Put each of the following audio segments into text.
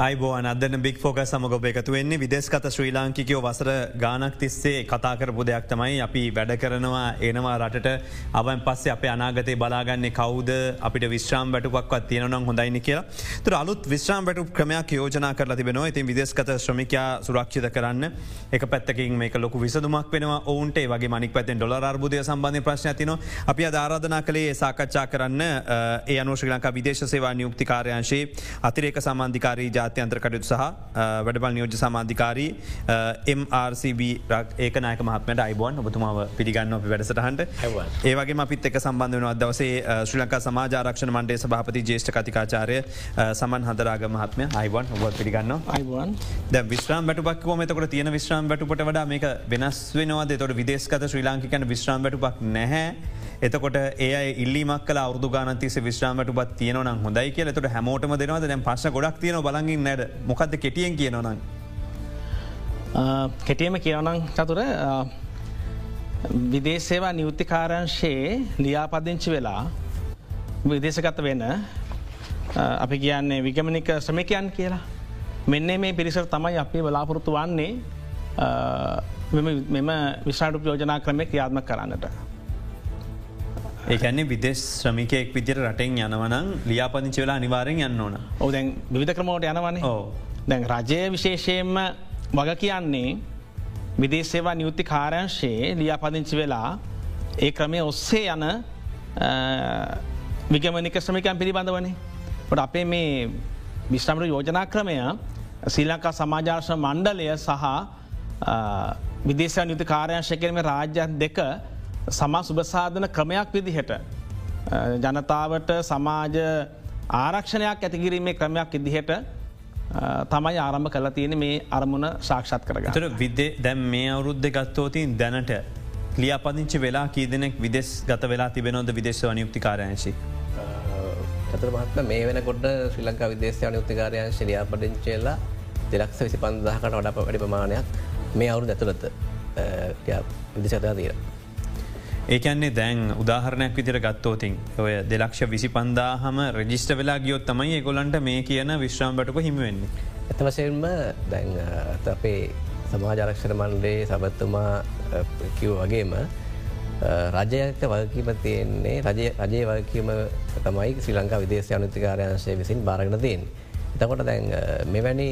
අයිබෝන අදන බික් ෆෝක සමගොබ එකතු වෙන්නේ විදෙස්කත ශ්‍රී ලාංකිකයෝ වසර ගානක් තිස්සේ කතාකරපු දෙයක් තමයි අපි වැඩ කරනවා ඒනවා රටට. අවන් පස්සේ අප අනාගතය බලාගන්නේ කවද? අපිට විශ්‍රාම් වැටුපක්වත් තියෙනනම් හොඳයිනි කියලා. තුර අලුත් විශ්‍රාම් වැටු ක්‍රමයක් යෝජනා කර තිබෙනවා. ඉතින් විදෙස්කත ශ්‍රමිකයා සුරක්ෂිත කරන්න. එක පැත්තකින් මේක ලොක විසදුමක් වෙනවා ඔවුන්ට. වගේ මනික් පැත්තෙන් ඩොල අර්බුදය සම්බන්ධය ප්‍රශ්න තින අපි අධාරාධනා කළේ සාකච්ඡා කරන්න ඒ අනුශ්‍රී ලංකා විදේශ සේවා නියුක්තිකාරයංශයේ අතිරේක සම්බන්ධිකාරී ජාති ජාත්‍යන්ත්‍ර කටයුතු සහ වැඩබල් නියෝජ සමාධිකාරී MRCB ඒකනයක මහත්මට අයිබෝන් ඔබතුමාව පිළිගන්න අපි වැඩසටහන්ට. ඒවගේ අපිත් එක සම්බන්ධ වන අදවසේ ශ්‍රී ලංකා සමාජාරක්ෂණ මණ්ඩේ සභාපති ජේෂ්ඨ කතිකාචාරය සමන් හදරාග මහත්මය. අයිබන් ඔබ පිළිගන්න අයිබන් ද විශ්‍රම් වැටුපක් මතකට තියෙන විශ්‍රම් වැටුපට වඩා මේක වෙනස් වෙනවාද? තොට විදේස්කත ශ්‍රී ලාංකිකන විශ්‍රම් වැටුපක් නැහැ එතකොට ඒ ඉල්ලිමක් කල අවුදු ගානතිස විශ්‍රාමට බත් තියනවන හොඳයි කිය තුට හැමෝටම දෙනවද දැන් පස ගොඩක් තියන බලගින් නැඩ මොකක්ද කෙටියෙන් කියනවනන්. කෙටියම කියවනං චතුර විදේශේවා නිවෘත්තිකාරංශයේ ලියාපදිංචි වෙලා විදේශගත වෙන අපි කියන්නේ විගමනික ශ්‍රමිකයන් කියලා. මෙන්න මේ පිරිසර තමයි අපි බලාපොරොත්තු වන්නේ මෙම විශාඩු යෝජනා ක්‍රමය ක්‍රියාත්ම කරන්නට. ඒකන්නේ විදෙස් ශ්‍රමිකයෙක් විදිර රටෙන් යනවනං ලියාපදිංචි වෙලා අනිවාරෙන් යන්න ඕන. ඕ දැන් විධ ක්‍රමෝට යනවන්නේ ඕ දැන් රජය විශේෂයෙන්ම වග කියන්නේ විදේශේවා නියුත්ති කාරංශයේ ලියාපදිංචි වෙලා ඒ ක්‍රමය ඔස්සේ යන විගමනික ශ්‍රමිකයන් පිළිබඳ වනේ ට අපේ මේ විශ්‍රමර යෝජනා ක්‍රමය ශ්‍රී ලංකා සමාජාර්ශ මණ්ඩලය සහ විදේශ නිුති කාරයංශය කරම රාජ්‍යන් දෙක සමා සුභසාධන ක්‍රමයක් විදිහට ජනතාවට සමාජ ආරක්ෂණයක් ඇතිකිරීමේ ක්‍රමයක් ඉදිහට තමයි ආරම්භ කල තියෙන මේ අරමුණ සාක්ෂත් කරග තර විදේ දැම් මේ අවුරුද්ධ ගත්තෝතින් දැනට ලියපදිංචි වෙලා කීදනෙක් විදෙස් ගත වෙලා තිබෙනොද විදේශ අනියුක්තිකාරයංශි. චතුරමත්ම මේ වෙන කොට ශ්‍රී ලංකා විදේශ අනියුක්තිකාරයන් ශලියාපදිංචේලා දෙලක්ෂ විසි පන්දහකට වඩ වැඩි ප්‍රමාණයක් මේ අවුරු ඇතුළත විදිසතයා දීර. ඒකන්නේ දැන් උදාහරණයක් විදිර ගත්තෝතින් ඔය දෙලක්ෂ විසි පන්දාහම රජිස්ට වෙලා ගියොත් තමයි ගොලන්ට මේ කියන විශ්‍රාම්බටක හිමිවෙන්නේ. ඇතවසයෙන්ම දැන් අපේ සමාජරක්ෂණ මණ්ඩේ සබත්තුමා කිව් වගේම රජයක වගකීම තියෙන්නේ රජය රජය වගකීම තමයි ශ්‍රී ලංකා විදේශ අනුතිකාරයංශය විසින් භාරගන තියෙන්. එතකොට දැන් මෙවැනි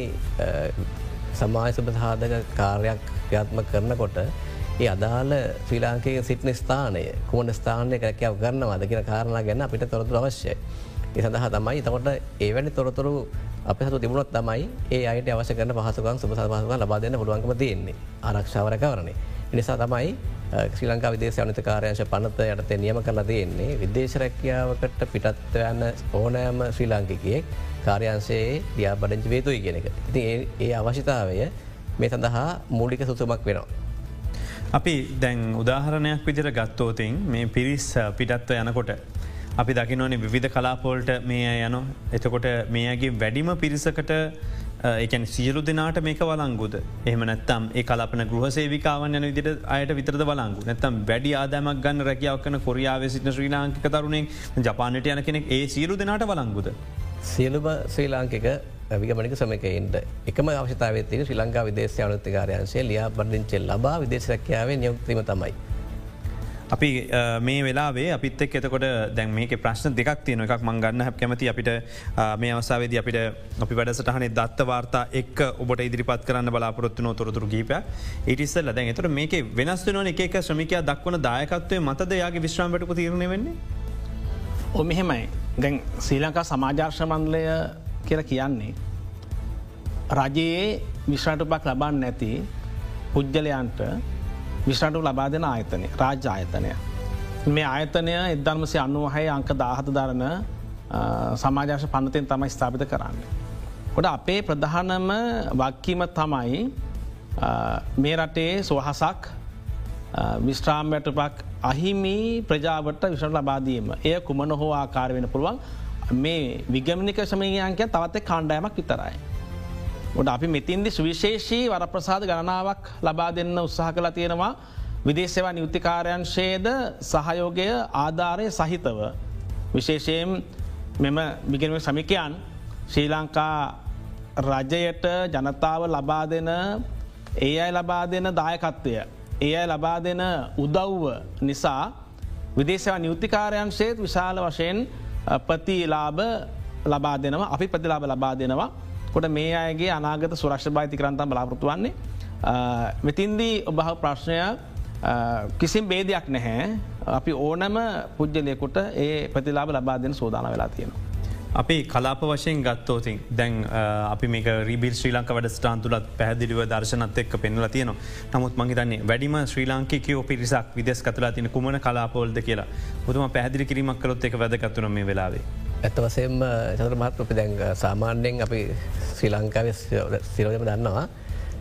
සමාය සුභසාධක කාර්යක් ක්‍රියාත්ම කරනකොට ඒ අදාළ ශ්‍රී ලාංකයේ සිටින ස්ථානය කුමන ස්ථානය කැකැව කරනවාද කියන කාරණා ගැන අපිට තොරතුර අවශ්‍යයි. ඒ සඳහා තමයි තකොට ඒවැනි තොරතුරු අප හතු තිබුණොත් තමයි ඒ අයට අවශ්‍ය කරන පහසුකන් සුප සහසක ලබා දෙන්න පුළුවන්කම තියෙන්නේ ආරක්ෂාවරකවරණය. නිසා තමයි ශ්‍රී ලංකා විදේශ අනිතකාරයංශ පනත යටතේ නියම කරලා තියෙන්නේ විදේශරැකියාවකට පිටත්ව යන්න ඕනෑම ශ්‍රී ලාංකිකයෙක් කාර්යන්සේ ලියාබඩංචි වේතුයි කියෙනෙක. ඉති ඒ අවශ්‍යතාවය මේ සඳහා මූලික සුසුමක් වෙනවා. අපි දැන් උදාහරණයක් විදිර ගත්තෝතින් මේ පිරිස් පිටත්ව යනකොට. අපි දකිනවන විධ කලාපෝල්ට මේ යන එතකොට මේගේ වැඩිම පිරිසකට එකන් සියලු දෙනාට මේක වලංගුද එහම නැත්තම් ඒ කලපන ගෘහ සේවිකාවන් යන විදිට අයට විතරද වලංගු නැත්තම් වැඩි ආදමක් ගන්න රැකියාව කන කොරියාව සිට ශ්‍රී ලාංකික තරුණෙන් ජපානට යන කෙනෙක් ඒ සියලු දෙනාට වලංගුද. සියලුම ශ්‍රී ලාංකික විගමනික සමකයින්ට එකම අවශ්‍යතාවතික ශ්‍රී ලංකා විදේශ අනුතිකාරයන්සේ ලියා බඩිංචෙල් ලබා විදේශරැක්යාවේ නියුක්තිම තමයි. අපි මේ වෙලාේ අපිත් එක් එතකොට දැන් මේක ප්‍රශ්න දෙකක් තියෙන එකක් මංගන්න හැ කැමති අපිට මේ අවසාවේද අපිට අපි වැඩසටහනේ දත්ත වාර්තා එක් ඔබට ඉදිරිපත් කරන්න බලාපොරොත්තුන තොරතුර ගීප ඉටිස්සල්ල දැන් එතට මේක වෙනස් වන එක ශ්‍රමිකයා දක්වන දායකත්වය මතද යාගේ විශ්‍රාමටක තිරණය වෙන්නේ. ඔ මෙහෙමයි දැන් ශ්‍රී ලංකා සමාජාර්ශ මන්ලය කියල කියන්නේ. රජයේ විශ්‍රටපක් ලබන්න නැති පුද්ගලයන්ට විශ්‍රටු ලබා දෙන ආයතනය රාජ්‍ය ආයතනය. මේ ආයතනය එදර්මසය අනුවහය අංක දාහත දරන සමාජාශ පනතයෙන් තමයි ස්ථාපිත කරන්න. කොට අපේ ප්‍රධානම වක්කීම තමයි මේ රටේ සුවහසක් විශ්‍රාම්වැටපක් අහිමි ප්‍රජාවට විශ්ට ලබාදීම එය කුමන හෝ ආකාර වෙන පුළුවන් මේ විගමනික සමයන්ක තවත්තේ කාණ්ඩෑමක් විතරයි. ොට අපි මෙතින්දි සුවිශේෂී වර ප්‍රසාද ගණනාවක් ලබා දෙන්න උත්සාහ කලා තියෙනවා විදේශවා නිවෘතිකාරයන්ශේද සහයෝගය ආධාරය සහිතව. විශේෂයෙන් මෙම විගෙනම සමිකයන් ශ්‍රී ලංකා රජයට ජනතාව ලබා දෙන ඒ අයි ලබා දෙන දායකත්වය. ඒ අයි ලබා දෙන උදව්ව නිසා විදේශව නිෘතිකාරයන් සේත් විශාල වශයෙන් ප්‍රතිලාභ ලබා දෙනවා අපි ප්‍රතිලාබ ලබා දෙනවා කොට මේ අයගේ අනාගත සුරක්ෂ භාති කරන්තම් බලාපෘතු වන්නේ. මෙතින්දී ඔබහ ප්‍රශ්නය කිසිම් බේදයක් නැහැ අපි ඕනම පුද්ගලයකුට ඒ ප්‍රතිලාබ ලබා දෙන සෝදාන වෙලා තියෙනවා. අපි කලාප වශයෙන් ගත්තෝතින් දැන් අපි මේ රිබිල් ශ්‍රී ලංක වැඩ ස්ටාන්තුලත් පැදිලිව දර්ශනත් එක්ක පෙන්ල තියන නමුත් මහිතන්නේ වැඩිම ශ්‍රී ලංකිකෝ පිරිසක් විදෙස් කතලා තින කුමන කලාපෝල්ද කියලා පුතුම පැදිලි කිරීමක් කලොත් එක වැදගත්තුන මේ වෙලාවේ. ඇත්ත වසයෙන්ම චතර මහත්පි දැන් සාමාන්‍යයෙන් අපි ශ්‍රී ලංකාව සිරෝජම දන්නවා.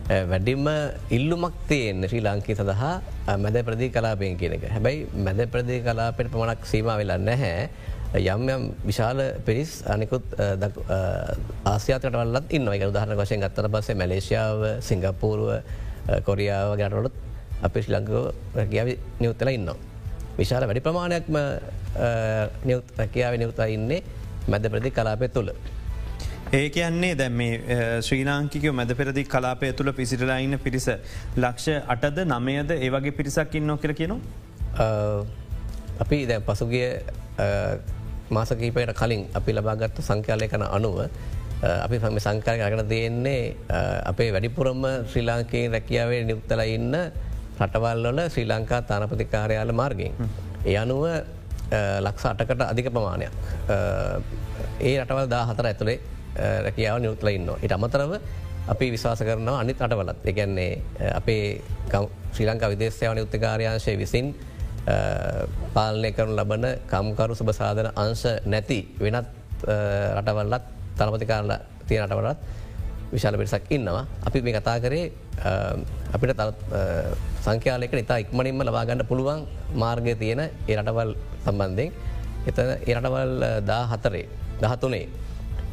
වැඩිම ඉල්ලුමක් තියෙන් ශ්‍රී ලංකී සඳහා මැද ප්‍රදී කලාපයෙන් කියනක හැබැයි මැද ප්‍රදී කලාපෙට පමණක් සීම වෙලා නැහැ. යම් යම් විශාල පිරිස් අනිකුත් ආසියාතට වල්ලත් ඉන්න එක උදාහරන වශයෙන් ගත්තර පස්සේ මැලේසියාව සිංගපූරුව කොරියාව ගැටලොත් අප ශ්‍රී ලංකෝ රැකියාව නියුත්තල ඉන්නවා. විශාල වැඩි ප්‍රමාණයක්ම රැකියාව නියුතා ඉන්නේ මැද ප්‍රදි කලාපය තුළ. ඒ කියන්නේ දැම් මේ ශ්‍රී ලාංකිකව මැද පෙරදි කලාපය තුළ පිසිටලා ඉන්න පිරිස ලක්ෂ අටද නමයද ඒවගේ පිරිසක් ඉන්න කර කියනවා. අපි දැ පසුගිය මාසකීපයට කලින් අපි ලබාගත්තු සංඛ්‍යාලය කන අනුව අපි පම සංකාරය අගන දෙන්නේ අපේ වැඩිපුරම ශ්‍රී ලාංකයෙන් රැකියාවේ නියුත්තල ඉන්න රටවල්ලොල ශ්‍රී ලංකා තානපතිකාරයාල මාර්ගෙන්. ඒ අනුව ලක්ෂ අටකට අධික ප්‍රමාණයක්. ඒ රටවල් දා හතර ඇතුළේ රැකියාව නියුත්තල ඉන්න. ඉට අමතරව අපි විශවාස කරනවා අනිත් අටවලත් එකන්නේ අපේ ශ්‍රී ලංකා විදේශයවන උත්තකාරයාංශය විසින් පාලනය කරනු ලබන කම්කරු සුභසාධන අංශ නැති වෙනත් රටවල්ලත් තලපතිකාරල තිය රටවලත් විශාල පිරිසක් ඉන්නවා. අපි මේ කතා කරේ අපිට ත සංඛ්‍යාලයක නිතා ඉක්මනින්ම ලබාගන්න පුළුවන් මාර්ගය තියෙන ඒ රටවල් සම්බන්ධයෙන් එත එරටවල් දා හතරේ දහතුනේ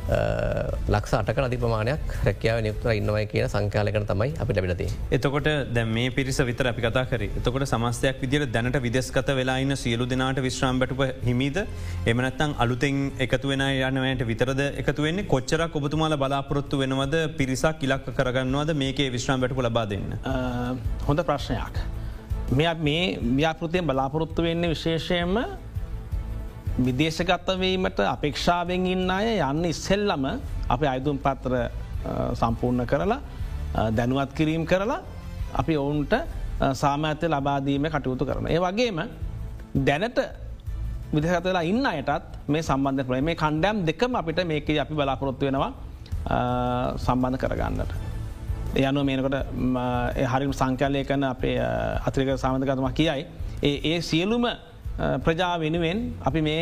ලක්ෂ අටක අධි ප්‍රමාණයක් රැකියාව නියුක්තර ඉන්නවයි කියන සංකාලකන තමයි අපි ලැබිලති. එතකොට දැ මේ පිරිස විතර අපි කතා කර එතකොට සමස්තයක් විදිර දැනට විදෙස්කත වෙලාන්න සියලු දෙනාට විශ්‍රාම් බැටුප හිමීද එමනත්තං අලුතෙන් එකතු වෙන යනවයට විතරද එකතු වෙන්නේ කොච්චරක් ඔබතුමාල බලාපොරොත්තු වෙනවද පිරිසක් ඉලක්ක කරගන්නවද මේකේ විශ්‍රාම් බැටපු ලබා දෙන්න. හොඳ ප්‍රශ්නයක්. මෙ මේ ව්‍යාපෘතියෙන් බලාපොරොත්තු වෙන්නේ විශේෂයෙන්ම විදේශගත්තවීමට අපේක්ෂාවෙන් ඉන්න අය යන්න ඉස්සෙල්ලම අප අයිදුම් පත්‍ර සම්පූර්ණ කරලා දැනුවත් කිරීම් කරලා අපි ඔවුන්ට සාමඇතය ලබාදීම කටයුතු කරන. ඒ වගේම දැනට විදිහතලා ඉන්න අයටත් මේ සම්බන්ධ ප්‍රේ මේ කණ්ඩෑම් දෙකම අපිට මේක අපි බලාපොරොත්තු වෙනවා සම්බන්ධ කරගන්නට. යනු මේනකොට හරි සංකලය කන අපේ අත්‍රික සාමධකතම කියයි. ඒ ඒ සියලුම ප්‍රජා වෙනුවෙන් අපි මේ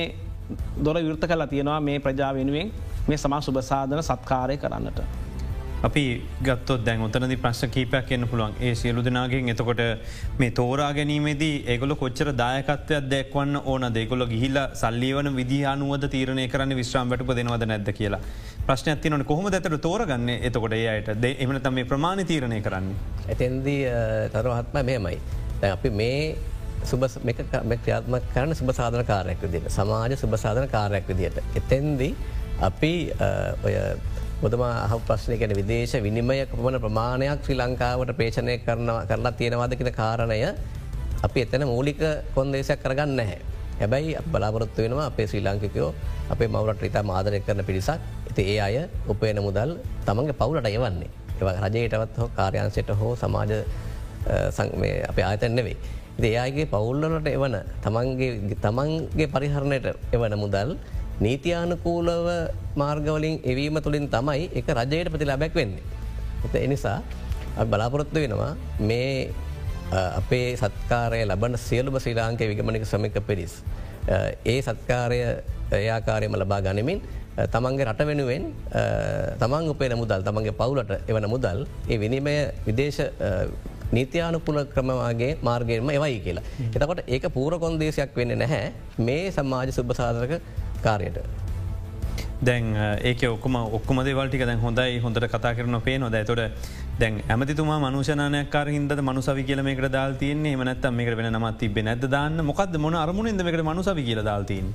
දොර විෘත කලා තියෙනවා මේ ප්‍රජා වෙනුවෙන් මේ සමා සුභසාධන සත්කාරය කරන්නට. අපි ගත්තොත් දැන් ඔතනදි ප්‍රශ්න කීපයක් එන්න පුළුවන් ඒ සියලු දෙනාගෙන් එතකොට මේ තෝරා ගැනීමේදී ඒගොල කොච්චර දායකත්වයක් දැක්වන්න ඕන දෙගොල ගිහිල්ල සල්ලිවන විදිහනුවද තීරණය කරන්න විශ්‍රම් වැටප දෙනවද නැද කියලා. ප්‍රශ්න තිනට කොහොම ඇතට තෝරගන්න එතකොට ඒ අයට ද එමන තම මේ ප්‍රමාණ තීරණය කරන්න. ඇතැන්දී තරවහත්ම මෙමයි. අපි මේ සුබ ක්‍රියාත්ම කරන සුබ සාධන කාරයක් විදිට සමාජ සුබ සාධන කාරයක් විදියට. එතැන්දී අපි ඔය බොදම අහ ප්‍රශ්නය කැන විදේශ විනිමය පමණ ප්‍රමාණයක් ශ්‍රී ලංකාවට පේෂණය කරලා තියෙනවාදකින කාරණය අපි එතන මූලික කොන්දේශයක් කරගන්න නැහැ. හැබැයි බලාපොරොත්තු වෙනවා අපේ ශ්‍රී ලංකිකයෝ අපේ මවරට ඉතා මාදරය කරන පිරිසක් ඇති ඒ අය උපයන මුදල් තමන්ගේ පවුලට යවන්නේ. ඒවා රජයටවත් හෝ කාර්යන්සයට හෝ සමාජ අප ආතැන්නෙවෙයි. දෙයාගේ පවුල්ලනට එවන තමන්ගේ තමන්ගේ පරිහරණයට එවන මුදල් නීතියානකූලව මාර්ගවලින් එවීම තුළින් තමයි එක රජයට ප්‍රති ලබැක් වෙන්නේ. එත එනිසා බලාපොරොත්තු වෙනවා මේ අපේ සත්කාරය ලබන සියලුම ශ්‍රී ලාංකය විගමනික සමික පිරිස්. ඒ සත්කාරය එයාකාරයම ලබා ගනිමින් තමන්ගේ රට වෙනුවෙන් තමන් උපේන මුදල් තමන්ගේ පවුලට එවන මුදල් ඒ විනිමය විදේශ නීතියානුකුල ක්‍රමවාගේ මාර්ගයෙන්ම එවයි කියලා. එතකොට ඒක පූර කොන්දේශයක් වෙන්න නැහැ මේ සමාජ සුභසාධක කාරයට. දැන් ඒක ඔක්කම ඔක්කමද වල්ටික දැන් හොඳයි හොඳට කතා කරන පේ නොද තොට දැන් ඇමතිතුමා මනුෂනායකාර හිද මනුසවි කියලමකට දාල් තියන්නේ මනත් මේකට වෙන නමත් තිබ නැද දාන්න මොකද මොන අරමුණෙන්ද මේකට මනුසවි කියල දාල්තින්.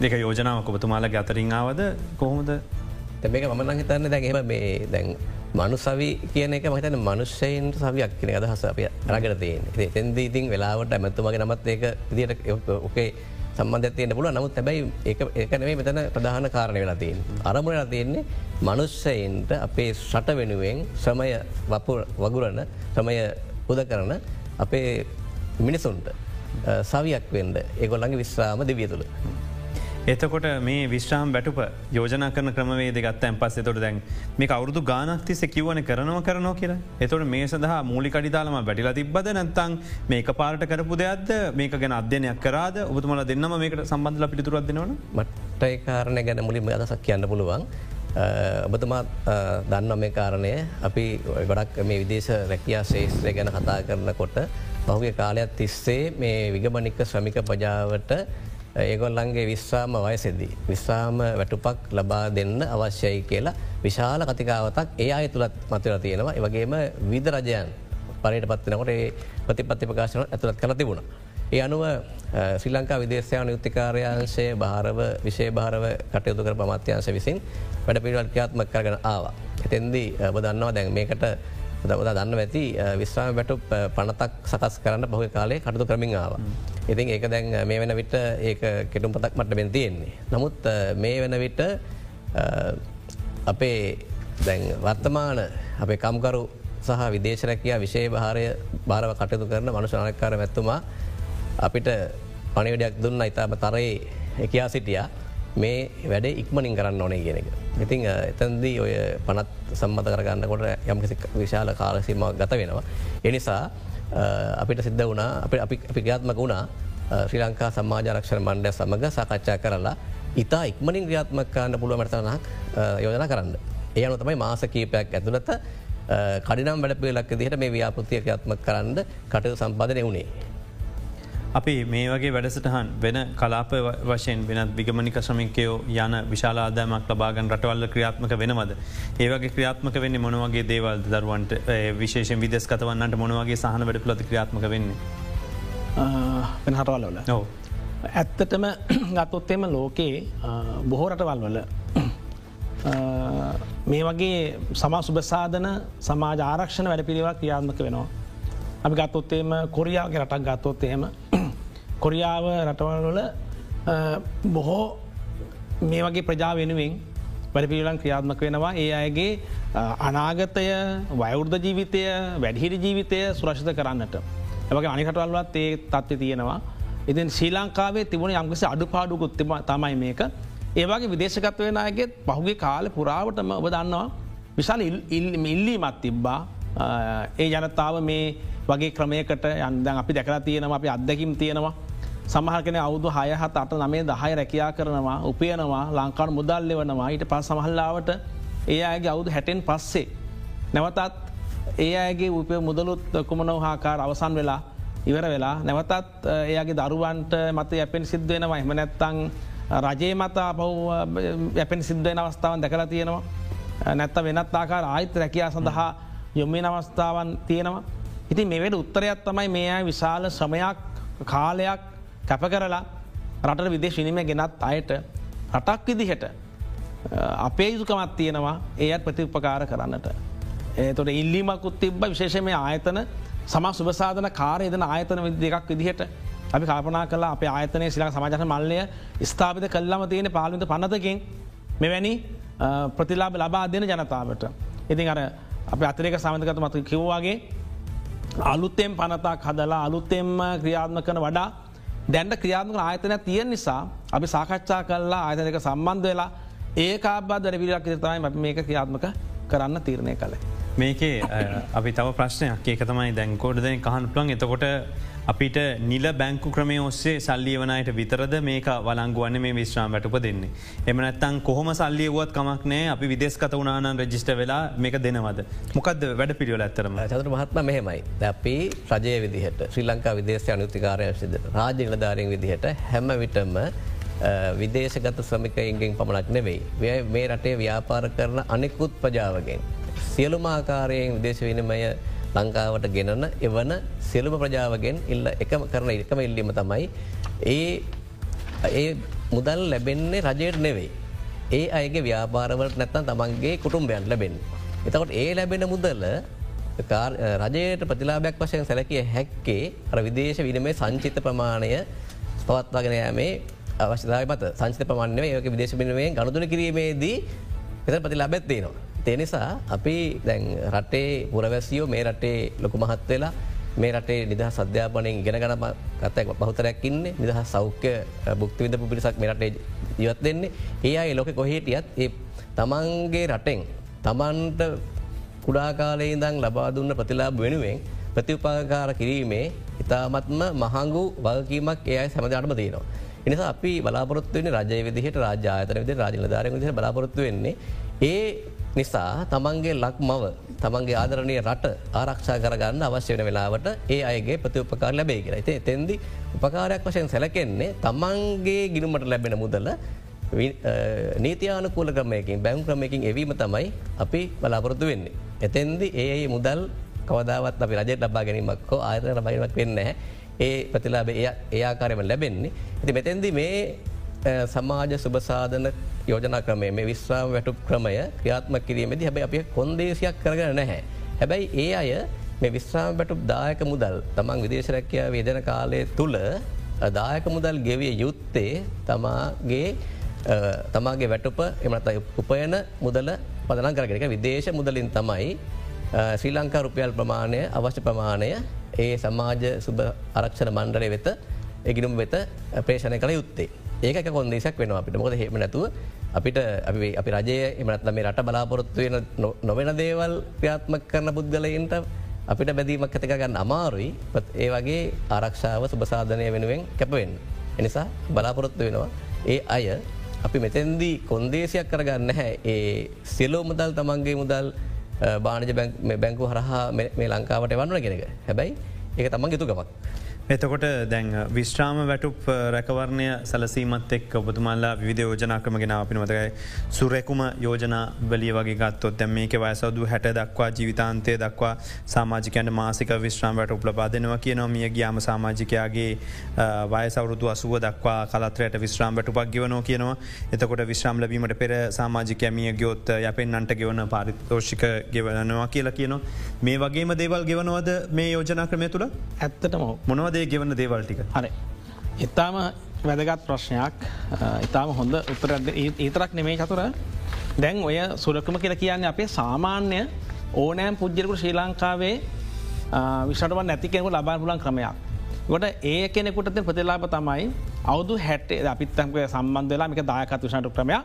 දෙක යෝජනාවක ඔබතුමාලගේ අතරින් ආවද කොහොමද තැබේක මන හිතන්න දැන්ම මේ දැන් මනු සවි කියන එක මහිතන මනුෂ්‍යයෙන් සවියක් කියන අදහස අප රගට තියෙන් තැන්ද ඉතින් වෙලාවට ඇමත්තුමගේ නමත් ඒක දිට ඕකේ සම්බන්ධයන පුල නමුත් තැබයි ඒකනේ මෙතන ප්‍රධාන කාරණය වෙලා තියෙන්. අරමුණලා තියෙන්නේ මනුෂ්‍යයින්ට අපේ ෂට වෙනුවෙන් ශ්‍රමය වගුරන්න ශ්‍රමය උද කරන අපේ මිනිසුන්ට සවියක් වෙන්ඩ ඒගොල්ලගේ විශ්‍රාම දෙවිය තුළ. එතකොට මේ විශ්‍රාම් බැටුප යෝජන කරන ක්‍රමවේද ගත්තැන් පස්සේ තොට දැන් මේ අවුදු ගානක්තිස කිවන කරනව කරනෝ කියර එතොට මේ සඳහා මූලි කඩිතාලම බැටිලා තිබ්බද නැත්තං මේක පාට කරපු දෙයක්ද? මේක ගැන අධ්‍යනයක් කරද? ඔබතුමල දෙන්නම මේකට සම්බන්ධල පිතුරත්දෙනවන මට්ටයි කාරණය ගැන මුලින්ම අදසක් කියන්න පුළුවන්. ඔබතුමා දන්න මේ කාරණය. අපි ගොඩක් මේ විදේශ රැකියා ශේෂත්‍රය ගැන කතා කරනකොට පහුගේ කාලයක් තිස්සේ මේ විගමනික ශ්‍රමික පජාවට ඒගොල්ලන්ගේ විශ්‍රාම වයසෙදී. විශ්‍රාම වැටුපක් ලබා දෙන්න අවශ්‍යයි කියලා විශාල කතිකාවතක් ඒ අය තුළත් මතර තියෙනවා ඒවගේම විද රජයන් පරයට පත්වනකොට ඒ ප්‍රතිපත්ති ප්‍රකාශන ඇතුළත් කර තිබුණ. ඒ අනුව ශ්‍රී ලංකා විදේශයන යුත්තිකාරයංශය භාරව විශෂය භාරව කටයුතු කර පමත්‍යංශ විසින් වැඩ පිළිවල් ක්‍යාත්ම කරගෙන ආවා. එතෙන්දී ඔබ දන්නවා දැන් මේකට දවද දන්න ඇති විශ්‍රාම වැටු පනතක් සකස් කරන්න බොහ කාලේ කටතු කරමින් ආව. ඉතින් ඒක දැන් මේ වෙන විට ඒක කෙටුම් පතක් මට බෙන් තියෙන්නේ. නමුත් මේ වෙන විට අපේ දැන් වර්තමාන අපේ කම්කරු සහ විදේශරැකයා විශෂය භාරය භාරව කටයුතු කරන මනුෂනානකාර ඇත්තුමා අපිට පනිවිඩයක් දුන්න ඉතාම තරයේ එකයා සිටියා මේ වැඩේ ඉක්මනින් කරන්න ඕනේ කියන එක. ඉතිං එතන්දී ඔය පනත් සම්මත කරගන්නකොට යම්කිසි විශාල කාලසීම ගත වෙනවා. එනිසා අපිට සිද්ධ වුණා අපි ක්‍රියාත්මක වුණා ශ්‍රී ලංකා සමාජාරක්ෂණ මණ්ඩය සමඟ සාකච්ඡා කරලා ඉතා ඉක්මනින් ක්‍රියාත්මක කරන්න පුළුව මටතනක් යෝජන කරන්න. ඒ අනු තමයි මාස කීපයක් ඇතුළත කඩිනම් වැඩ පිලක් දිහට මේ ව්‍යාපෘතිය ක්‍රියාත්මක කරන්න කටයු සම්පාදනය වුණේ. අපි මේ වගේ වැඩසටහන් වෙන කලාප වශයෙන් වෙනත් විගමනික ශ්‍රමිකයෝ යන විශාලාදාමක් ලබාගන් රටවල්ල ක්‍රියාත්මක වෙනවද. ඒවගේ ක්‍රියාත්මක වෙන්නේ මොනවගේ දේවල් දරුවන්ට විශේෂ විදෙස් කතවන්නට මොනවගේ සහන වැඩ ලති ක්‍රියාත්මක වෙන්නේ. හටවල්වල නො. ඇත්තටම ගත්තොත්තෙම ලෝකයේ බොහෝ රටවල් වල මේ වගේ සමා සුභසාධන සමාජ ආරක්ෂණ වැඩ පිළිවක් ක්‍රියාත්මක වෙනවා. අපි ගත්තොත්තේම කොරියාගේ රටක් ගත්තොත්තේම කොරියාව රටවල්වල බොහෝ මේ වගේ ප්‍රජා වෙනුවෙන් වැඩපිලන් ක්‍රියාත්මක වෙනවා ඒ අයගේ අනාගතය වයවෘද්ධ ජීවිතය වැඩිහිරි ජීවිතය සුරක්ෂිත කරන්නට. ඇවගේ අනිකටවල්වත් ඒ තත්ව තියෙනවා. ඉතින් ශ්‍රී ලංකාවේ තිබුණ යම්කිසි අඩු පාඩුකුත්තිම තමයි මේක. ඒවාගේ විදේශකත්වයනයගෙත් පහුගේ කාල පුරාවටම ඔබ දන්නවා විශාල ඉල්ලීමත් තිබ්බා ඒ ජනතාව මේ වගේ ක්‍රමයකට යන්දන් අපි දැකලා තියෙනවා අපි අත්දැකිම් තියෙනවා සමහකන අවුදු හය හත් අට නමේ දහය රැකයා කරනවා උපයනවා ලංකාඩ මුදල් එවනවා ඊට පස් සමහල්ලාවට ඒ අයගේ අවුදු හැටෙන් පස්සේ. නැවතත් ඒ අයගේ උපය මුදලුත් කුමනව හාකාර අවසන් වෙලා ඉවර වෙලා නැවතත් එයාගේ දරුවන්ට මත යැපෙන් සිද්ධවෙනවා එම නැත්තං රජයේ මත පව් යැපෙන් සිද්ධවෙන අවස්ථාවන් දැකලා තියෙනවා නැත්ත වෙනත් ආකාර ආයිත රැකයා සඳහා යොම්මෙන් අවස්ථාවන් තියෙනවා. ඉති මෙවැට උත්තරයක් තමයි මේ අය විශාල ශ්‍රමයක් කාලයක් කැප කරලා රට විදේශ විනිම ගෙනත් අයට රටක් විදිහට අපේ යුතුකමත් තියෙනවා ඒත් ප්‍රතිඋපකාර කරන්නට. ඒතොට ඉල්ලීමකුත් තිබ්බ විශේෂමය ආයතන සම සුභසාධන කාරයදන ආයතන දෙකක් විදිහට අපි කාපනා කලා අප ආයතනය සිලා සමාජන මල්ලය ස්ථාපිත කල්ලම තියෙන පාලිත පනතකින් මෙවැනි ප්‍රතිලාබ ලබා දෙන ජනතාවට. ඉතින් අර අප අතරක සමඳකත මතු කිව්වාගේ අලුත්තෙන් පනතක් හදලා අලුත්තෙම්ම ක්‍රියාත්ම කන වඩා දැන්ට ක්‍රියාත්මක ආයතන තියෙන නිසා අපි සාකච්ඡා කල්ලා ආයතනක සම්බන්ධ වෙලා ඒ කාබා දරවිලක් තමයි මේක ක්‍රියාත්මක කරන්න තීරණය කළේ. මේකේ අපි තව ප්‍රශ්නයක් ඒක තමයි දැන්කෝඩ දැන් කහන් ප්ලන් එතකොට අපිට නිල බැංකු ක්‍රමය ඔස්සේ සල්ලිය වනයට විතරද මේක වලංගුවන්න මේ විශ්‍රාම වැටුප දෙන්නේ. එමනත්තන් කොහොම සල්ලියවුවත් කමක් නෑ අපි විදෙස්කත වනානන් රජිස්ට වෙලා මේක දෙනවද. මොකද වැඩ පිළියල ඇත්තරම චතුර මහත්ම මෙහෙමයි. අපි රජය විදිහට ශ්‍රී ලංකා විදේශය අනුතිකාරය සිද රාජ්‍යලධාරයෙන් විදිහට හැම විටම විදේශගත ශ්‍රමිකයින්ගෙන් පමණක් නෙවෙයි. මේ රටේ ව්‍යාපාර කරන අනෙකුත් ප්‍රජාවගෙන්. සියලුමාකාරයෙන් විදේශ විනිමය ලංකාවට ගෙනන එවන සියලුම ප්‍රජාවගෙන් ඉල්ල එකම කරන එකම ඉල්ලීම තමයි ඒ ඒ මුදල් ලැබෙන්නේ රජයට නෙවෙයි. ඒ අයගේ ව්‍යාපාරවලට නැත්තන් තමන්ගේ කුටුම්බයන් ලැබෙන්. එතකොට ඒ ලැබෙන මුදල්ල රජයට ප්‍රතිලාබයක් වශයෙන් සැලකිය හැක්කේ අර විදේශ විනමේ සංචිත ප්‍රමාණය පවත්වාගෙන යෑමේ අවශ්‍යතාව මත සංචිත ප්‍රමාණය ඒක විදේශ පිනවේ ගණතුන කිරීමේදී එත ප්‍රතිලාබැත්තිේනවා. තේනිසා අපි දැන් රටේ පුරවැසියෝ මේ රටේ ලොකු මහත් වෙලා මේ රටේ නිදහ සධ්‍යාපනයෙන් ගෙන ගන කතක් බහතරැක්කින්නේ නිදහ සෞඛ්‍ය බුක්තිවිද පිරිසක් මෙරටේ ජීවත් දෙන්නේ ඒ අයි ලොක කොහේටියත් ඒ තමන්ගේ රටෙන් තමන්ට කුඩාකාලේ දං ලබා දුන්න ප්‍රතිලාබ වෙනුවෙන් ප්‍රතිඋපාකාර කිරීමේ ඉතාමත්ම මහංගු වල්කීමක් ඒයි සැමධාටම තියෙනවා. එනිසා අපි බලාපොරත්තුවන්නේ රජය විදිහට රාජාතන විද රාජල ධාරය විදිහ බලාපොරත්තු වෙන්නේ ඒ නිසා තමන්ගේ ලක් මව තමන්ගේ ආදරණය රට ආරක්ෂා කරගන්න අවශ්‍ය වෙන වෙලාවට ඒ අයගේ ප්‍රති උපකාර ලැබේ කියලා ඇතේ තෙන්දි උපකාරයක් වශයෙන් සැලකෙන්නේ තමන්ගේ ගිනුමට ලැබෙන මුදල නීතියානකූල ක්‍රමයකින් බැං ක්‍රමයකින් එවීම තමයි අපි බලාපොරොත්තු වෙන්නේ. එතෙන්දි ඒ මුදල් කවදාවත් අපි රජයට ලබා ගැනීමක්කෝ ආයතන ලබගීමක් වෙන්න ඒ ප්‍රතිලාබ ඒ ආකාරයම ලැබෙන්නේ. ඇති මෙතැන්දි මේ සමාජ සුභසාධන යෝජනා ක්‍රමය මේ විශ්වාම වැටුප ක්‍රමය ක්‍රියාත්ම කිරීමේද හැබයි අප කොන්දේසියක් කරගන නැහැ. හැබැයි ඒ අය මේ විශ්‍රාම වැටුප් දායක මුදල් තමන් විදේශරැකයා වේදන කාලය තුළ දායක මුදල් ගෙවිය යුත්තේ තමාගේ තමාගේ වැටුප එමනත උපයන මුදල පදන කරගෙනක විදේශ මුදලින් තමයි ශ්‍රී ලංකා රුපියල් ප්‍රමාණය අවශ්‍ය ප්‍රමාණය ඒ සමාජ සුභ ආරක්ෂණ මණ්ඩලය වෙත එගිනුම් වෙත ප්‍රේෂණය කළ යුත්තේ. ඒක කොන්දේශක් වෙන අපිට. මොද හෙම නැතුව අපිට අපි අපි රජය එමනත්ල මේ රට බලාපොරොත්තු වෙන නොවෙන දේවල් ක්‍රියාත්මක කරන පුද්ගලයින්ට අපිට බැදීමක් ඇතික ගන්න අමාරුයි. ඒ වගේ ආරක්ෂාව සුභසාධනය වෙනුවෙන් කැපවෙන්. එනිසා බලාපොරොත්තු වෙනවා. ඒ අය අපි මෙතැන්දී කොන්දේසියක් කරගන්න හැ ඒ සිලෝ මුදල් තමන්ගේ මුදල් බානජ බැංකු හරහා මේ ලංකාවට වන්නන කෙනෙක හැබැයි ඒක තමන් යුතුගමක්. එතකොට දැන් විශ්‍රාම වැටුප් රැකවරණය සැලසීමත් එක් ඔබතුමල්ලා විධ යෝජනා ක්‍රමගෙන අපින මතකයි සුරැකුම යෝජනා බලිය වගේ ගත්තොත් දැම් මේක වයසදු හැට දක්වා ජීවිතාන්තය දක්වා සාමාජිකයන්ට මාසික විශ්‍රාම වැට උපලපා දෙනවා කියනවා. මිය ගියාම සාමාජිකයාගේ වයසවරුදු අසුව දක්වා කලත්‍රයට විශ්‍රාම් වැටුපක් ගවනෝ කියනවා. එතකොට විශ්‍රාම් ලබීමට පෙර සාමාජිකයමිය ගයොත් යපෙන් අන්ට ගෙවන පාරිතෝෂික ගෙවනවා කියලා කියනවා. මේ වගේම දේවල් ගෙවනවද මේ යෝජනා ක්‍රමය තුළ? ඇත්තටම මොනවද දේ ගෙවන්න දේවල්ටික හරි ඉතාම වැදගත් ප්‍රශ්නයක් ඉතාම හොඳ උත්තර ඒතරක් නෙමේ චතුර දැන් ඔය සුරකම කියල කියන්නේ අපේ සාමාන්‍ය ඕනෑම් පුද්ජරකුට ශ්‍රී ලංකාවේ විෂටව නැති කෙනෙකු ලබා පුලන් ක්‍රමයක්. ගොට ඒ කෙනෙකුට ප්‍රතිලාප තමයි අවුදු හැටේ අපිත්තක සම්බන්ධ වෙලා මික දායකත් විෂට ක්‍රමයක්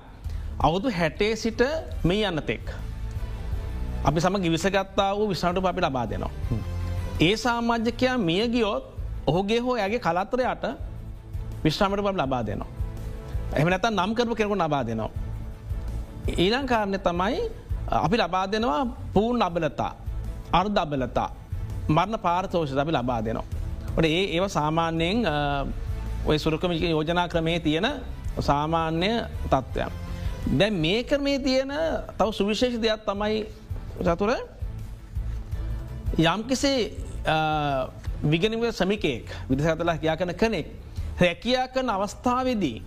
අවුදු හැටේ සිට මේ යන්න තෙක්. අපි සම ගිවිසගත්තා වූ විසාටු අපි ලබා දෙනවා. ඒ සාමාජ්‍යකයා මිය ගියොත් ඔහුගේ හෝ ඇගේ කලත්තරයට විශ්‍රාමට බම් ලබා දෙනවා. එම නැත නම් කරපු කෙරකු ලබා දෙනවා. ඊලං කාරණය තමයි අපි ලබා දෙනවා පූර්ණ අබලතා අර්ධ අබලතා මරණ පාර්තෝෂ අපි ලබා දෙනවා. ට ඒ ඒව සාමාන්‍යයෙන් ඔය සුරකම යෝජනා ක්‍රමේ තියෙන සාමාන්‍ය තත්ත්වයක්. දැ මේ කරමේ තියෙන තව සුවිශේෂ දෙයක් තමයි චතුර යම්කිසේ විගනිව සමිකෙක් විදිසතලා කියා කන කනෙක් රැකයා කන අවස්ථාවේදී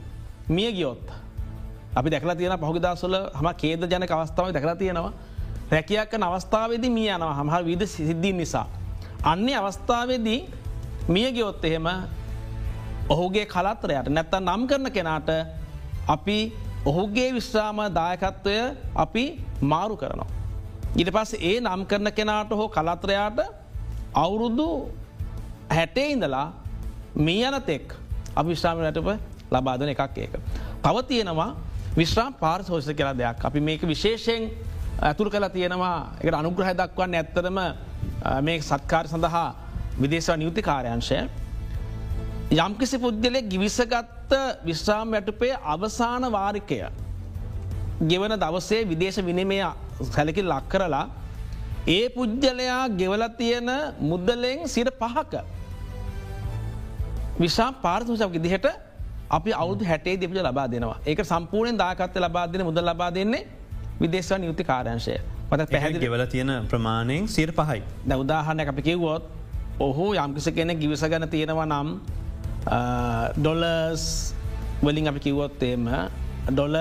මිය ගියොත් අපි දැකලා තියෙන පහුගදසල හම කේද ජනක අවස්ථාව දැකලා තියෙනවා රැකයක් කන අවස්ථාවේදී මිය යනවා හමහර විද සිද්ධීන් නිසා. අන්නේ අවස්ථාවේදී මිය ගියොත් එහෙම ඔහුගේ කලත්තරයට නැත්ත නම් කරන කෙනාට අපි ඔහුගේ විශ්‍රාම දායකත්වය අපි මාරු කරනවා. ඉට පස් ඒ නම් කරන කෙනාට හෝ කලත්‍රයාට අවුරුදු හැටේ ඉඳලා මේ යනතෙක් අප විශ්‍රාමටප ලබාදන එකක් ඒක. තව තියෙනවා විශ්‍රාම් පාර්සෝෂ කියලා දෙයක් අපි මේක විශේෂයෙන් ඇතුර කලා තියෙනවා එකට අනුග්‍රහ දක්වන්න ඇත්තරම මේ සත්කාර සඳහා විදේශව නියුති කාරයංශය. යම්කිසි පුද්ගලෙ ගිවිසගත්ත විශ්‍රාම් වැටුපේ අවසාන වාරිකය. ගෙවන දවසේ විදේශ විනිමය සැලකි ලක් කරලා ඒ පුද්ගලයා ගෙවල තියෙන මුද්දලෙන් සිට පහක විශා පාර්තුසක් දිහට අපි අවුදු හැටේ දෙපිට ලබා දෙනවා. ඒක සම්පූර්ණයෙන් දාකත්ත ලබා දෙන මුද ලබා දෙන්නේ විදේශව නියුති කාරංශය මත පැහැදි ගෙවල තියෙන ප්‍රමාණයෙන් සිර පහයි. ද උදාහරණ අපි කිව්වොත් ඔහු යම්කිසි කෙන ගිවිස ගැන තියෙනවා නම් ඩොලස් වලින් අපි කිව්වොත්තේම ඩොල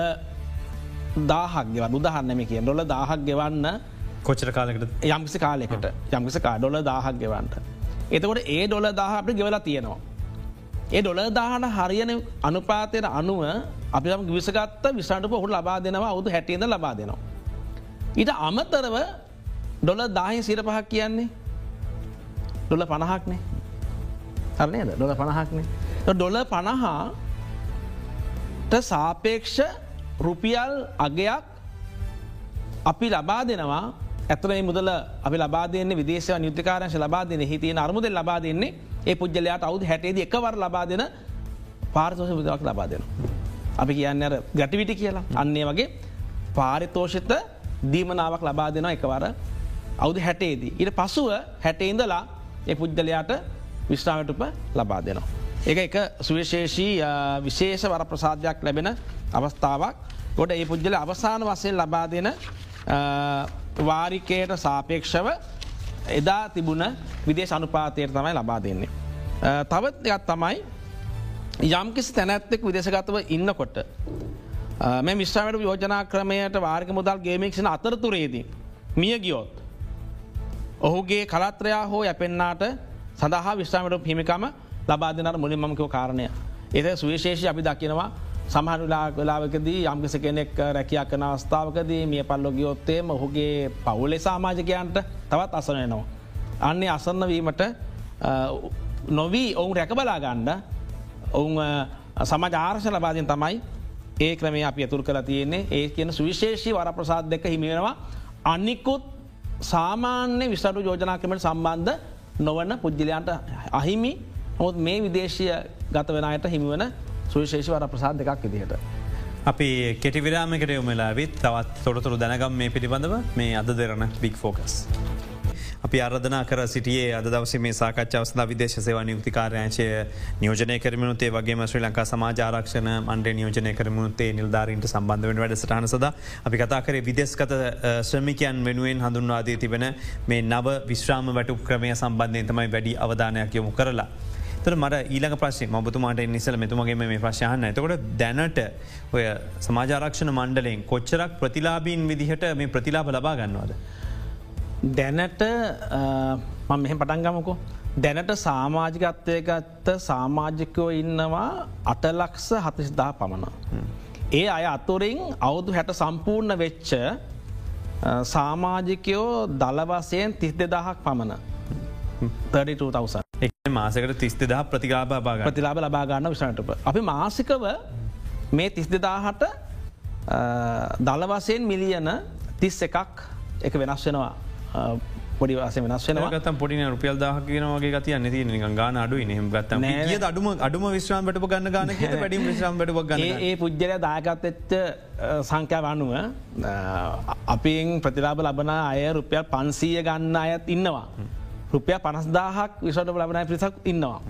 දාහක් ගෙව උදහන්නම කිය ඩොල දාහක් ගෙවන්න කොච්චර කාලකට යම්කිසි කාලෙකට යම්කිසි කා ඩොල දාහක් ගෙවන්ට. එතකොට ඒ ඩොල දාහ අපි ගෙවලා තියෙනවා. ඒ ඩොල දාහට හරියන අනුපාතයට අනුව අපි විසගත්ත විසාට පොහු ලබා දෙනවා අවුදු හැටියද ලබා දෙනවා. ඊට අමතරව ඩොල දාහි සිර පහක් කියන්නේ? ඩොල පණහක්නේ. හරනේද ඩොල පණහක්නේ. ඩොල පණහාට සාපේක්ෂ රුපියල් අගයක් අපි ලබා දෙනවා. ඇතන මුදල අපි ලබා දෙන්නේ විදේශ නිුතිකාරංශ ලබා දෙන හිතිය අරමුද ලබා දෙන්නේ ඒ පුද්ගලයාට අවුද හැටේද එකවර ලබා දෙන පාර්තෝෂ විදක් ලබා දෙන. අපි කියන්න අර ගැටිවිටි කියලා අන්නේ වගේ පාරිතෝෂිත දීමනාවක් ලබා දෙන එකවර අවුද හැටේදී. ඉට පසුව හැටේඉඳලා ඒ පුද්ගලයාට විශ්‍රාවටුප ලබා දෙනවා. එක එක සුවිශේෂී විශේෂ වර ප්‍රසාධයක් ලැබෙන අවස්ථාවක් ගොඩ ඒ පුද්ගල අවසාන වසයෙන් ලබා දෙන වාරිකයට සාපේක්ෂව එදා තිබුණ විදේ අනුපාතයට තමයි ලබා දෙන්නේ. තවත් එකත් තමයි යම්කිසි තැනැත්තෙක් විදේශගතව ඉන්නකොට මේ විශ්‍රාවට යෝජනා ක්‍රමයට වාර්ග මුදල් ගේමික්ෂන අතරතුරේදී. මිය ගියෝත්. ඔහුගේ කලත්‍රයා හෝ යැපෙන්න්නාට සඳහා විශ්‍රාමට හිමිකම ලබා දෙනට මුලින් මමකව කාරණය. එත සුවිශේෂි අපි දකිනවා සමහනුලා වෙලාවකදී යම්කිස කෙනෙක් රැකයක් කන අවස්ථාවකදී මිය පල්ලොගියොත්තේම ඔහුගේ පවුලෙ සාමාජකයන්ට තවත් අසනයනවා. අන්නේ අසන්න වීමට නොවී ඔවුන් රැකබලා ගණ්ඩ ඔවුන් සමජාර්ශ ලබාදයෙන් තමයි ඒ ක්‍රමේ අපි ඇතුර කළ තියෙන්නේ. ඒ කියන සුවිශේෂී වර ප්‍රසාද දෙක හිමිවෙනවා අනිකුත් සාමාන්‍ය විසටු යෝජනා ක්‍රමට සම්බන්ධ නොවන පුද්ගලයන්ට අහිමි. හොත් මේ විදේශය ගත වෙනයට හිමිවන සුවිශේෂ වර ප්‍රසාද දෙකක් විදිහට. අපි කෙටිවිරාමකට යොමලා විත් තවත් තොරතුරු දැනගම් මේ පිළිබඳව මේ අද දෙරන බික් ෆෝකස්. අපි අරධනා කර සිටියේ අද දවස මේ සාකච්ඡවස්ද විදේශ සේව නියුතිකාරයංශය නියෝජනය කරමනුත්තේ වගේ ශ්‍රී ලංකා සමාජාරක්ෂණ මන්ඩ නියෝජනය කරමුත්තේ නිල්ධාරීන්ට සම්බන්ධවෙන් වැඩසටහන සද අපි කතා කරේ විදෙස්කත ශ්‍රමිකයන් වෙනුවෙන් හඳුන්වාදී තිබෙන මේ නව විශ්‍රාම වැටු ක්‍රමය සම්බන්ධය තමයි වැඩි අවධානයක් යොමු කරලා. තර මට ඊළඟ ප්‍රශ්ේ මබතුමාට නිසල මෙතුමගේ මේ ප්‍රශ්ාහන්න එතකොට දැනට ඔය සමාජාරක්ෂණ මණ්ඩලෙන් කොච්චරක් ප්‍රතිලාබීන් විදිහට මේ ප්‍රතිලාබ ලබා ගන්නවාද. දැනට මම මෙහෙ පටන්ගමකෝ දැනට සාමාජිකත්වයගත්ත සාමාජිකයෝ ඉන්නවා අටලක්ෂ හතිස්දා පමණ. ඒ අය අතුරින් අවුදු හැට සම්පූර්ණ වෙච්ච සාමාජිකයෝ දළවසයෙන් තිස් දෙදහක් පමණ. 32,000 මාසකට තිස් දෙදහ ප්‍රතිකාබ බාග ප්‍රතිලාබ ලබාගන්න විසනටප. අපි මාසිකව මේ තිස් දෙදාහට දළවසයෙන් මිලියන තිස් එකක් එක වෙනස් වෙනවා. පොඩි වස වෙනස් වෙන ගත පොඩි රුපියල් දාහකනවගේ ගතිය නති ගාන අඩු හෙම ගත්ත අඩුම අඩුම විශ්‍රාමට ගන්න ගන වැඩි විශ්‍රාමට ගන්න ඒ පුද්ජල දායකත්තෙච්ච සංඛ්‍යාව අනුව අපින් ප්‍රතිලාබ ලබන අය රුපියල් පන්සීය ගන්න අයත් ඉන්නවා. රුපිය පනස්දාහක් විසට ලබනයි පිරිසක් ඉන්නවා.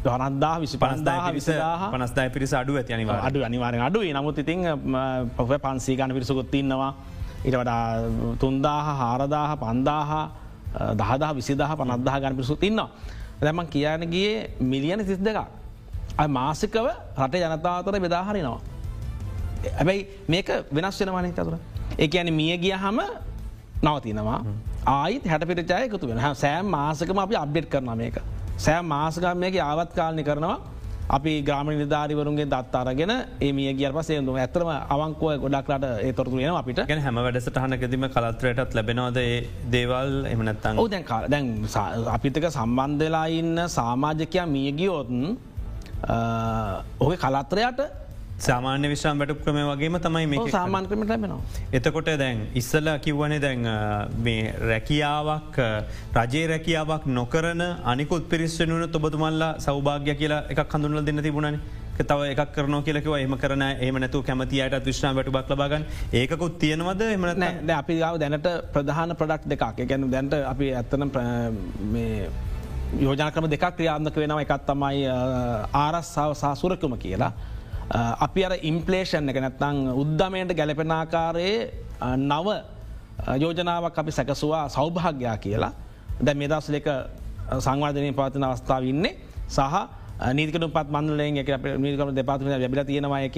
පනස්දා විසි පනස්දා විසදාහ පනස්දාය පිරිස අඩුව ඇති අඩු අනිවාර අඩුව නමුත් ඉතින් පොහ පන්සී ගන පිරිසකුත් ඉන්නවා. ඉට වඩා තුන්දාහ හාරදාහ පන්දාහ දහදා විසිදාහ පනද්දාහ ගන පිරිසුත් ඉන්නවා. දැමන් කියනගේ මිලියන සිස් දෙක. මාසිකව රට ජනතාවතර බෙදාහරිනවා. ඇබැයි මේක වෙනස් වෙන වනය කතුර. ඒ ඇන මිය ගිය හම නවතිනවා ආයිත් හැට පිරිචාය එකතු වෙන සෑම් මාසකම අපි අබ්ඩෙට් කරන මේක. සෑම් මාසකම් මේක ආවත් කාලනි කරනවා. අපි ග්‍රාම නිධාරිවරුන්ගේ දත් අරගෙන ඒ ගිය පසේදු ඇතරම අවංකුව ගොඩක්ලට තොරතු වෙන අපිට. ගැන හැම වැඩසටහනකදීම කලත්‍රයටත් ලැබෙනවද දේවල්? එමනත්තන් දැන් දැන් අපිතක සම්බන්ධලා ඉන්න සාමාජකයා මියගියෝතුන් ඔහේ කලත්‍රයට සාමාන්‍ය විශ්‍රම් වැට ක්‍රම වගේම තමයි මේ සාමාන් ක්‍රමට ලැබෙනවා. එතකොට දැන් ඉස්සල කිව්වනේ දැන් රැකියාවක් රජේ රැකියාවක් නොකරන අනිකුත් පිරිස්සනුවන ඔබතුමල්ලා සෞභාග්‍ය කියලා එකක් හඳුනල දෙන්න තිබුණන. තව එකක් කරන කියලකව එම කරන එම නැතු කැමතියට විශ්්‍රම වැට බක් ලබාගන්න ඒකුත් තියෙනවද? එම අපි ගාව දැනට ප්‍රධාන ප්‍රඩක්් දෙකක්. ගැන දැන්ට අපි ඇත්තන යෝජනකම දෙකක් ක්‍රියාත්මක වෙනවා. එකත් තමයි ආරස්සාාව සාසුරකම කියලා. අපි අර ඉම්පලේෂන් එක නැත්තං උද්ධමයට ගැලපෙනාකාරයේ නව යෝජනාවක් අපි සැකසවා සෞභාග්‍යයා කියලා. දැ මෙදස් දෙක සංවාධනය පවතින අවස්ථාව ඉන්නේ. සහ නීතිකටු පත් මන්දලෙන් එක නීකම දෙපාත්ම ලැබිල තියෙනවා එක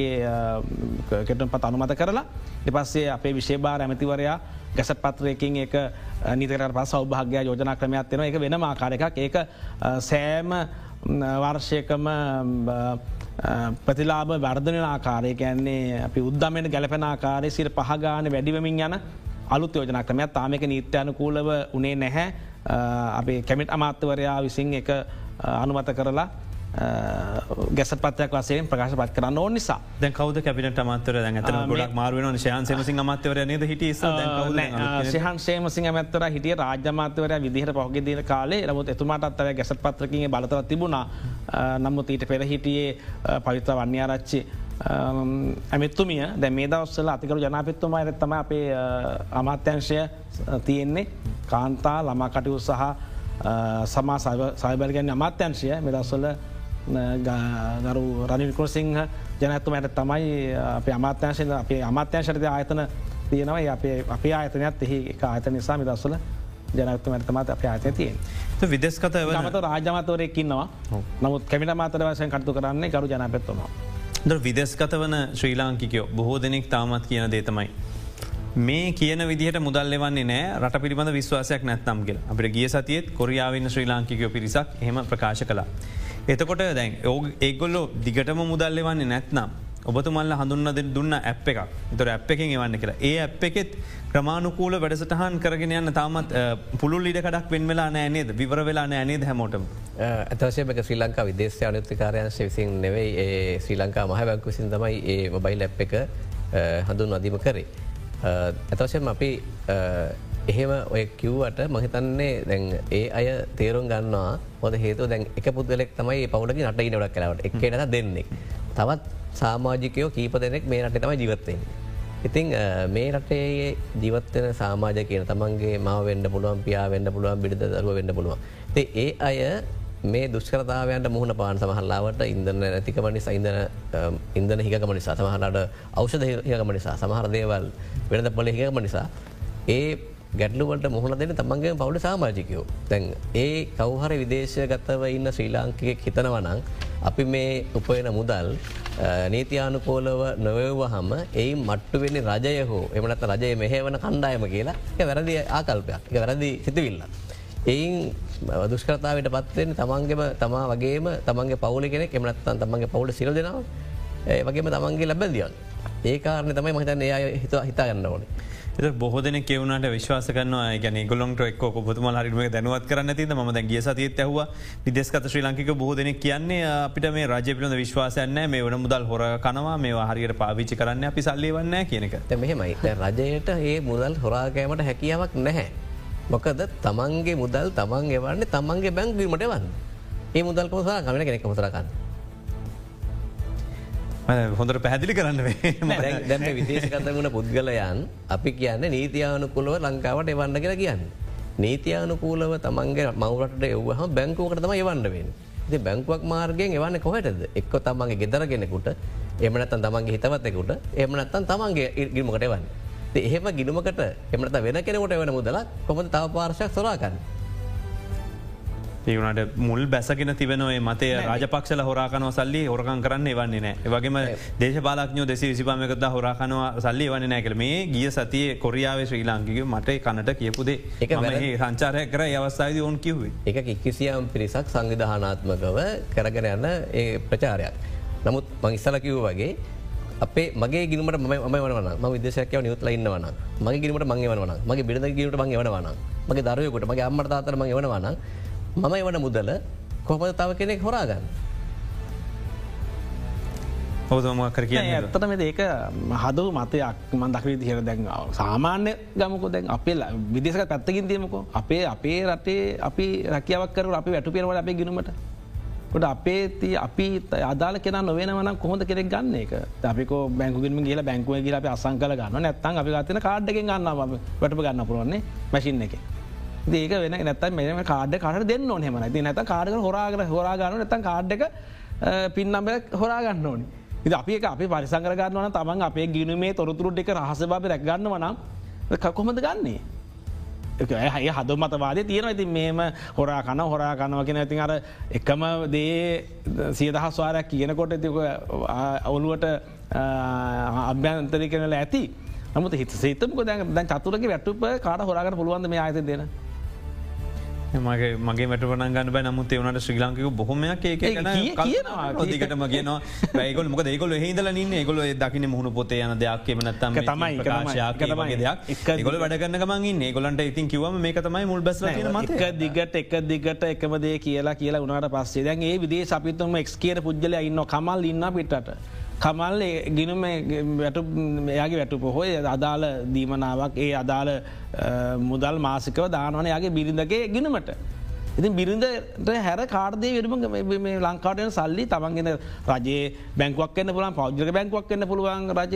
කෙටුම් පත් අනුමත කරලා. එපස්සේ අපේ විශේභාර ඇමතිවරයා ගැසට පත්‍රයකින් එක නීතකට පස් සෞභාග්‍ය යෝජනා ක්‍රමයක් තියෙන එක වෙන ආකාරයක් ඒක සෑම වර්ෂයකම ප්‍රතිලාබ වර්ධන ආකාරය කියන්නේ අපි උද්දමෙන් ගැලපෙන ආකාරය සිර පහගාන වැඩිවමින් යන අලුත් යෝජනා ක්‍රමයක්. තාමක නීත්‍යයනකූලව උනේ නැහැ. අපේ කැමිට අමාත්‍යවරයා විසින් එක අනුමත කරලා ගැස පත්යක් වසේ ප්‍රකාශ පත් කරන්න ඕ නිසා. දැ කවද කැපිට අමත්තර දැ ඇත ගොඩක් මාරුවෙන ශයන් සමසි අමත්තවර නද හිට සහන් සේමසි ඇමත්තර හිටිය රාජමාතවර විදිහට පහුගේ දින කාලේ. රමුත් එතුමාට අත්තව ගැස පත්‍රකින් බලතර තිබුණා නමුත් ඊට පෙර හිටියේ පවිත්‍ර වන්‍යාරච්චි ඇමත්තුමිය. දැ මේ දවස්සල අතිකරු ජනාපත්තුම ඇතම අපේ අමාත්‍යංශය තියෙන්නේ. කාන්තා ළමා කටයු සහ සමා සයිබල්ගැන්න අමාත්‍යංශය මෙදස්සල ගරු රනිල්කරසිංහ ජනඇතුමට තමයි අප අමාත්‍යංශය අපේ අමාත්‍යංශරද ආයතන තියෙනවයි අපේ අපේ ආයතනයක් එහි එක ආයත නිසා මිදස්සල ජනත්තුමටතමත් අප ආතය තියෙන් විදෙස්කත මත රාජමතවරයකින්නවා නමුත් කැමිට මාතර වසයෙන් කටතු කරන්නේ ගරු ජනපත්තුනවා. ද විදෙස්කත වන ශ්‍රී ලාංකිකයෝ බොහෝ දෙනෙක් තාමත් කියන දේතමයි. මේ කියන විදිහට මුදල් එවන්නේ නෑ රට පිළිබඳ විශ්වාසයක් නැත්තම් කියල අපට ගිය සතියත් කොරියාවන්න ශ්‍රී ලාංකිකයෝ පිරිසක් හෙම ප්‍රකාශ කලා. එතකොට දැන් ඕ ඒගොල්ලො දිගටම මුදල් එවන්නේ නැත්නම්. ඔබතුමල්ල හඳුන්න දුන්න ඇප් එකක් තොර ඇප් එකින් එවන්න කියලා ඒ ඇප් එකෙත් ක්‍රමාණුකූල වැඩසටහන් කරගෙන යන්න තාමත් පුළුල් ඉඩකඩක් වෙන් වෙලා නෑනේද විවර වෙලා නෑනේද හැමෝටම ඇතවශයක ශ්‍රී ලංකා විදේශය අනතිකාරයන් විසින් නෙවෙයි ඒ ශ්‍රී ලංකා මහ බැංකු විසින් තමයි ඒ මොබයිල් ඇප් එක හඳුන් අධීම කරේ. ඇතවශයෙන් අපි එහෙම ඔය කිව්වට මහිතන්නේ දැන් ඒ අය තේරුම් ගන්නවා හොද හේතු දැන් එක පුද්ගලෙක් තමයි පවුලගේ නට ඉනවට කලාවට එකනට දෙන්නේ. තවත් සාමාජිකයෝ කීප දෙනෙක් මේ රට තමයි ජීවත්තයෙන්. ඉතිං මේ රටේ ජීවත්වන සාමාජ කියන තමන්ගේ මාව වෙන්ඩ පුළුවන් පියා වෙන්ඩ පුළුවන් බිඩි දරුව වෙන්ඩ පුළුවන්. තේ ඒ අය මේ දුෂ්කරතාවයන්ට මුහුණ පාන් සමහල්ලාවට ඉන්දන නැතිකම නිසා ඉදන ඉන්දන හිකම නිසා සමහලට ෞෂධ හිකම නිසා සමහර දේවල් වෙනද පොල හිකම නිසා ඒ ගැටලුවට මුහුණ දෙන තමන්ගේ පවුල සාමාජිකයෝ. තැන් ඒ කවහර විදේශය ගත්තව ඉන්න ශ්‍රී ලාංකික හිතනවනං අපි මේ උපයන මුදල් නීතියානුකෝලව නොවවහම ඒ මට්ටු වෙන්න රජය හෝ එමනත් රජය මෙහවන කණ්ඩායම කියලා එක වැරදි ආකල්පයක් එක වැරදි සිතිවිල්ල. එයින් දුෂ්කරතාවට පත්වෙන් තමන්ගේම තමා වගේම තමන්ගේ පවුල කෙනෙ එමනත්තන් තමන්ගේ පවුල සිර දෙෙනවා ඒ වගේම තමන්ගේ ලැබැදියන් ඒ කාරණ තමයි මහිතන් ඒ හිත හිතා ගන්න ඕනේ. බොහෝදන කෙවුණට විශ්වාස කරන ගැන ගොලොන්ට එක් පුතුම හරිම දැනුවත් කරන්න තිද ම දැ ගිය සතිත් ඇහව. විදෙස්කත ශ්‍රී ලංකික බොහෝදන කියන්නේ අපිට මේ රජ පිළිඳ විශ්වාසයන්න මේ වන මුදල් හොර කනවා. මේ හරියට පාවිච්චි කරන්න අපි සල්ලිවන්න කියනක මෙහෙමයි. රජයට ඒ මුදල් හොරාගෑමට හැකියාවක් නැහැ. මොකද තමන්ගේ මුදල් තමන් එවන්නේ තමන්ගේ බැංගීමට වන්න ඒ මුදල් කොසා කමන කෙනෙක් මුතරකන්න. හොඳට පැහැදිලි කරන්න දැම විදේශකත වුණ පුද්ගලයන් අපි කියන්න නීතියානුකුලව ලංකාවට එවන්න කියලා කියන්න. නීතියානුකූලව තමන්ගේ මවරට එව්හම බැංකෝකට තම එවන්නවෙන්. ති බැංකුවක් මාර්ගයෙන් එවන්න කොහටද එක්ක තමන්ගේ ගෙදර කෙනෙකුට එමනත්තන් තමන්ගේ හිතවත්තෙකුට එමනත්තන් තමන්ගේ ඉගිමකට එවන්න. එහෙම ගිනුමකට එමට වෙන කෙනෙකුට වෙන මුදලක් කොමද තව පාර්ශයක් සොරාකන්න. ඒවනට මුල් බැසගෙන තිබෙනවේ මතේ රාජපක්ෂල හොරාකනව සල්ලි හොරකන් කරන්න එවන්නේ නෑ. වගේම දේශපාලක්ඥෝ දෙසි විසිපාමකද හොරාකනවා සල්ලි වන්න නෑකල මේ ගිය සතිය කොරියාවේ ශ්‍රී ලාංකික මට කනට කියපුදේ එක සංචාරය කර අවස්ථාද ඔවන් කිව්වේ. එක කිසියම් පිරිසක් සංවිධානාත්මකව කරගෙන යන්න ඒ ප්‍රචාරයක්. නමුත් මං ඉස්සල කිව් වගේ අපේ මගේ ගිනීමට ම වන ම විදේශකව නියුත්ල ඉන්නවන මගේ ගිනීමට මගේ වන මගේ බිඩ ගීට මගේ වනවන මගේ දරයකොට මගේ අම්මට අතරම වනවන මම එවන මුදල කොහමද තව කෙනෙක් හොරාගන්න. හෝදමකර කිය ඇත්තටම ඒක හදු මතයක් මන් දක්වී දිහර දැන්ාව සාමාන්‍ය ගමක දැන් අපේ විදේශක පැත්තකින් තියමකෝ. අපේ අපේ රටේ අපි රැකියාවක් කර අපි වැටු පිරවල අපේ ගිනුමට ට අපේ ති අපි අදාල කෙන නොවෙනවන කොහොඳ කෙනෙක් ගන්න එක අපික බැංකුගම කියලා බැංකුව කියලා අප අසං කල ගන්න නැත්තන් අපි ගතන කාඩ්ඩකින් ගන්න වැටප ගන්න පුරුවන්නේ මැසින් එක. ඒක වෙන නැත මෙම කාඩ කට දෙන්න ඕන හෙමන ති නැත කාඩක හොරාගර හොරාගන්න නැතන් කාඩ්ඩක පින්නම්බ හොරාගන්න ඕනි. ඉ අපි අපි පරිසංගර ගන්නවන තමන් අපේ ගිනුමේ තොරතුරුට් එක රහස බාප රැක්ගන්න වනම් කොමද ගන්නේ. ඇය හද මතවාද තියෙන ඇති මේම හොරා කන හොරා කනව කියෙන ඇතින් අර එකම දේ සියදහස් වාරයක් කියනකොට ඇතික අවුලුවට අභ්‍යන්තරි කෙනල ඇති නමුත් හිත සේතමක දැන් දැන් චතුරක වැට්ටුප කාට හොරාගට පුළුවන්ද මේ අයත දෙන මගේ මගේ මටවන ගන්න බ. නමුත් එවනට ශ්‍රී ලංකක බොහොමයක් ඒක දිගටම කියන ඒගොල් මොක ඒගොල හිදල න්න ගොල දකින මුහුණ පොතේ යන දෙයක්. එමනත්තම තමයි ශයාකමගේ දෙයක්. ගොල වැඩගන්න මගින් ඒගොලන්ට ඉතින් කිවම මේ තමයි මුල් බැස් මක දිගට එක දිගට එකමදේ කියලා කියලා උනාට පස්සේ. දැන් ඒ විදේ සපිතුම එක් කියට පුද්ගල ඉන්න කමල් ඉන්න පිටට. කමල් ගිනුම වැට එයාගේ වැටු පොහොය අදාළ දීමනාවක් ඒ අදාළ මුදල් මාසිකව දානවන යාගේ බිරිඳගේ ගිනමට. ඉතින් බිරිඳට හැර කාර්දය වැඩම ලංකාටයන සල්ලි තමන්ගෙන රජේ බැංකුවක් කන්න පුලන් පෞද්ජක බැංකුවක් කන්න පුළුවන් රජ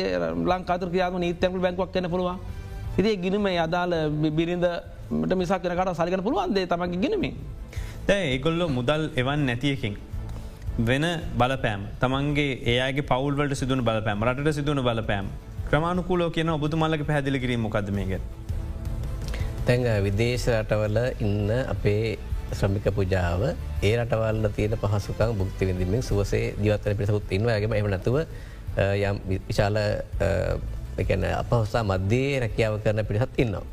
ලංකාතර කියාම නීතැකු බැංකුවක් කන්න පුළුවන්. ඉතිේ ගිනම අදාළ බිරිඳට මිසක් කනකට සලිකන පුළුවන්දේ තමන්ගේ ගිනීම. දැ ඒගොල්ලො මුදල් එවන් නැතියකින්. වෙන බලපෑම්. තමන්ගේ ඒගේ පවල්ට සිදුවන බලපෑම් රට සිදුවන බලපෑම්. ක්‍රමාණුකූලෝ කියන ඔබතුමල්ලක පැදිලි කිරීම මොකදමේග තැන් විදේශ රටවල ඉන්න අපේ ශ්‍රමික පුජාව ඒ රටවල්ල තියෙන පහසුකම් බුක්ති විඳමින් සුවසේ ජීවත්තන පිසකුත් ඉන්නවාගේම එම නැතුව යම් විශාල එකන අපහසා මධ්‍යයේ රැකියාව කරන පිරිසත් ඉන්නවා.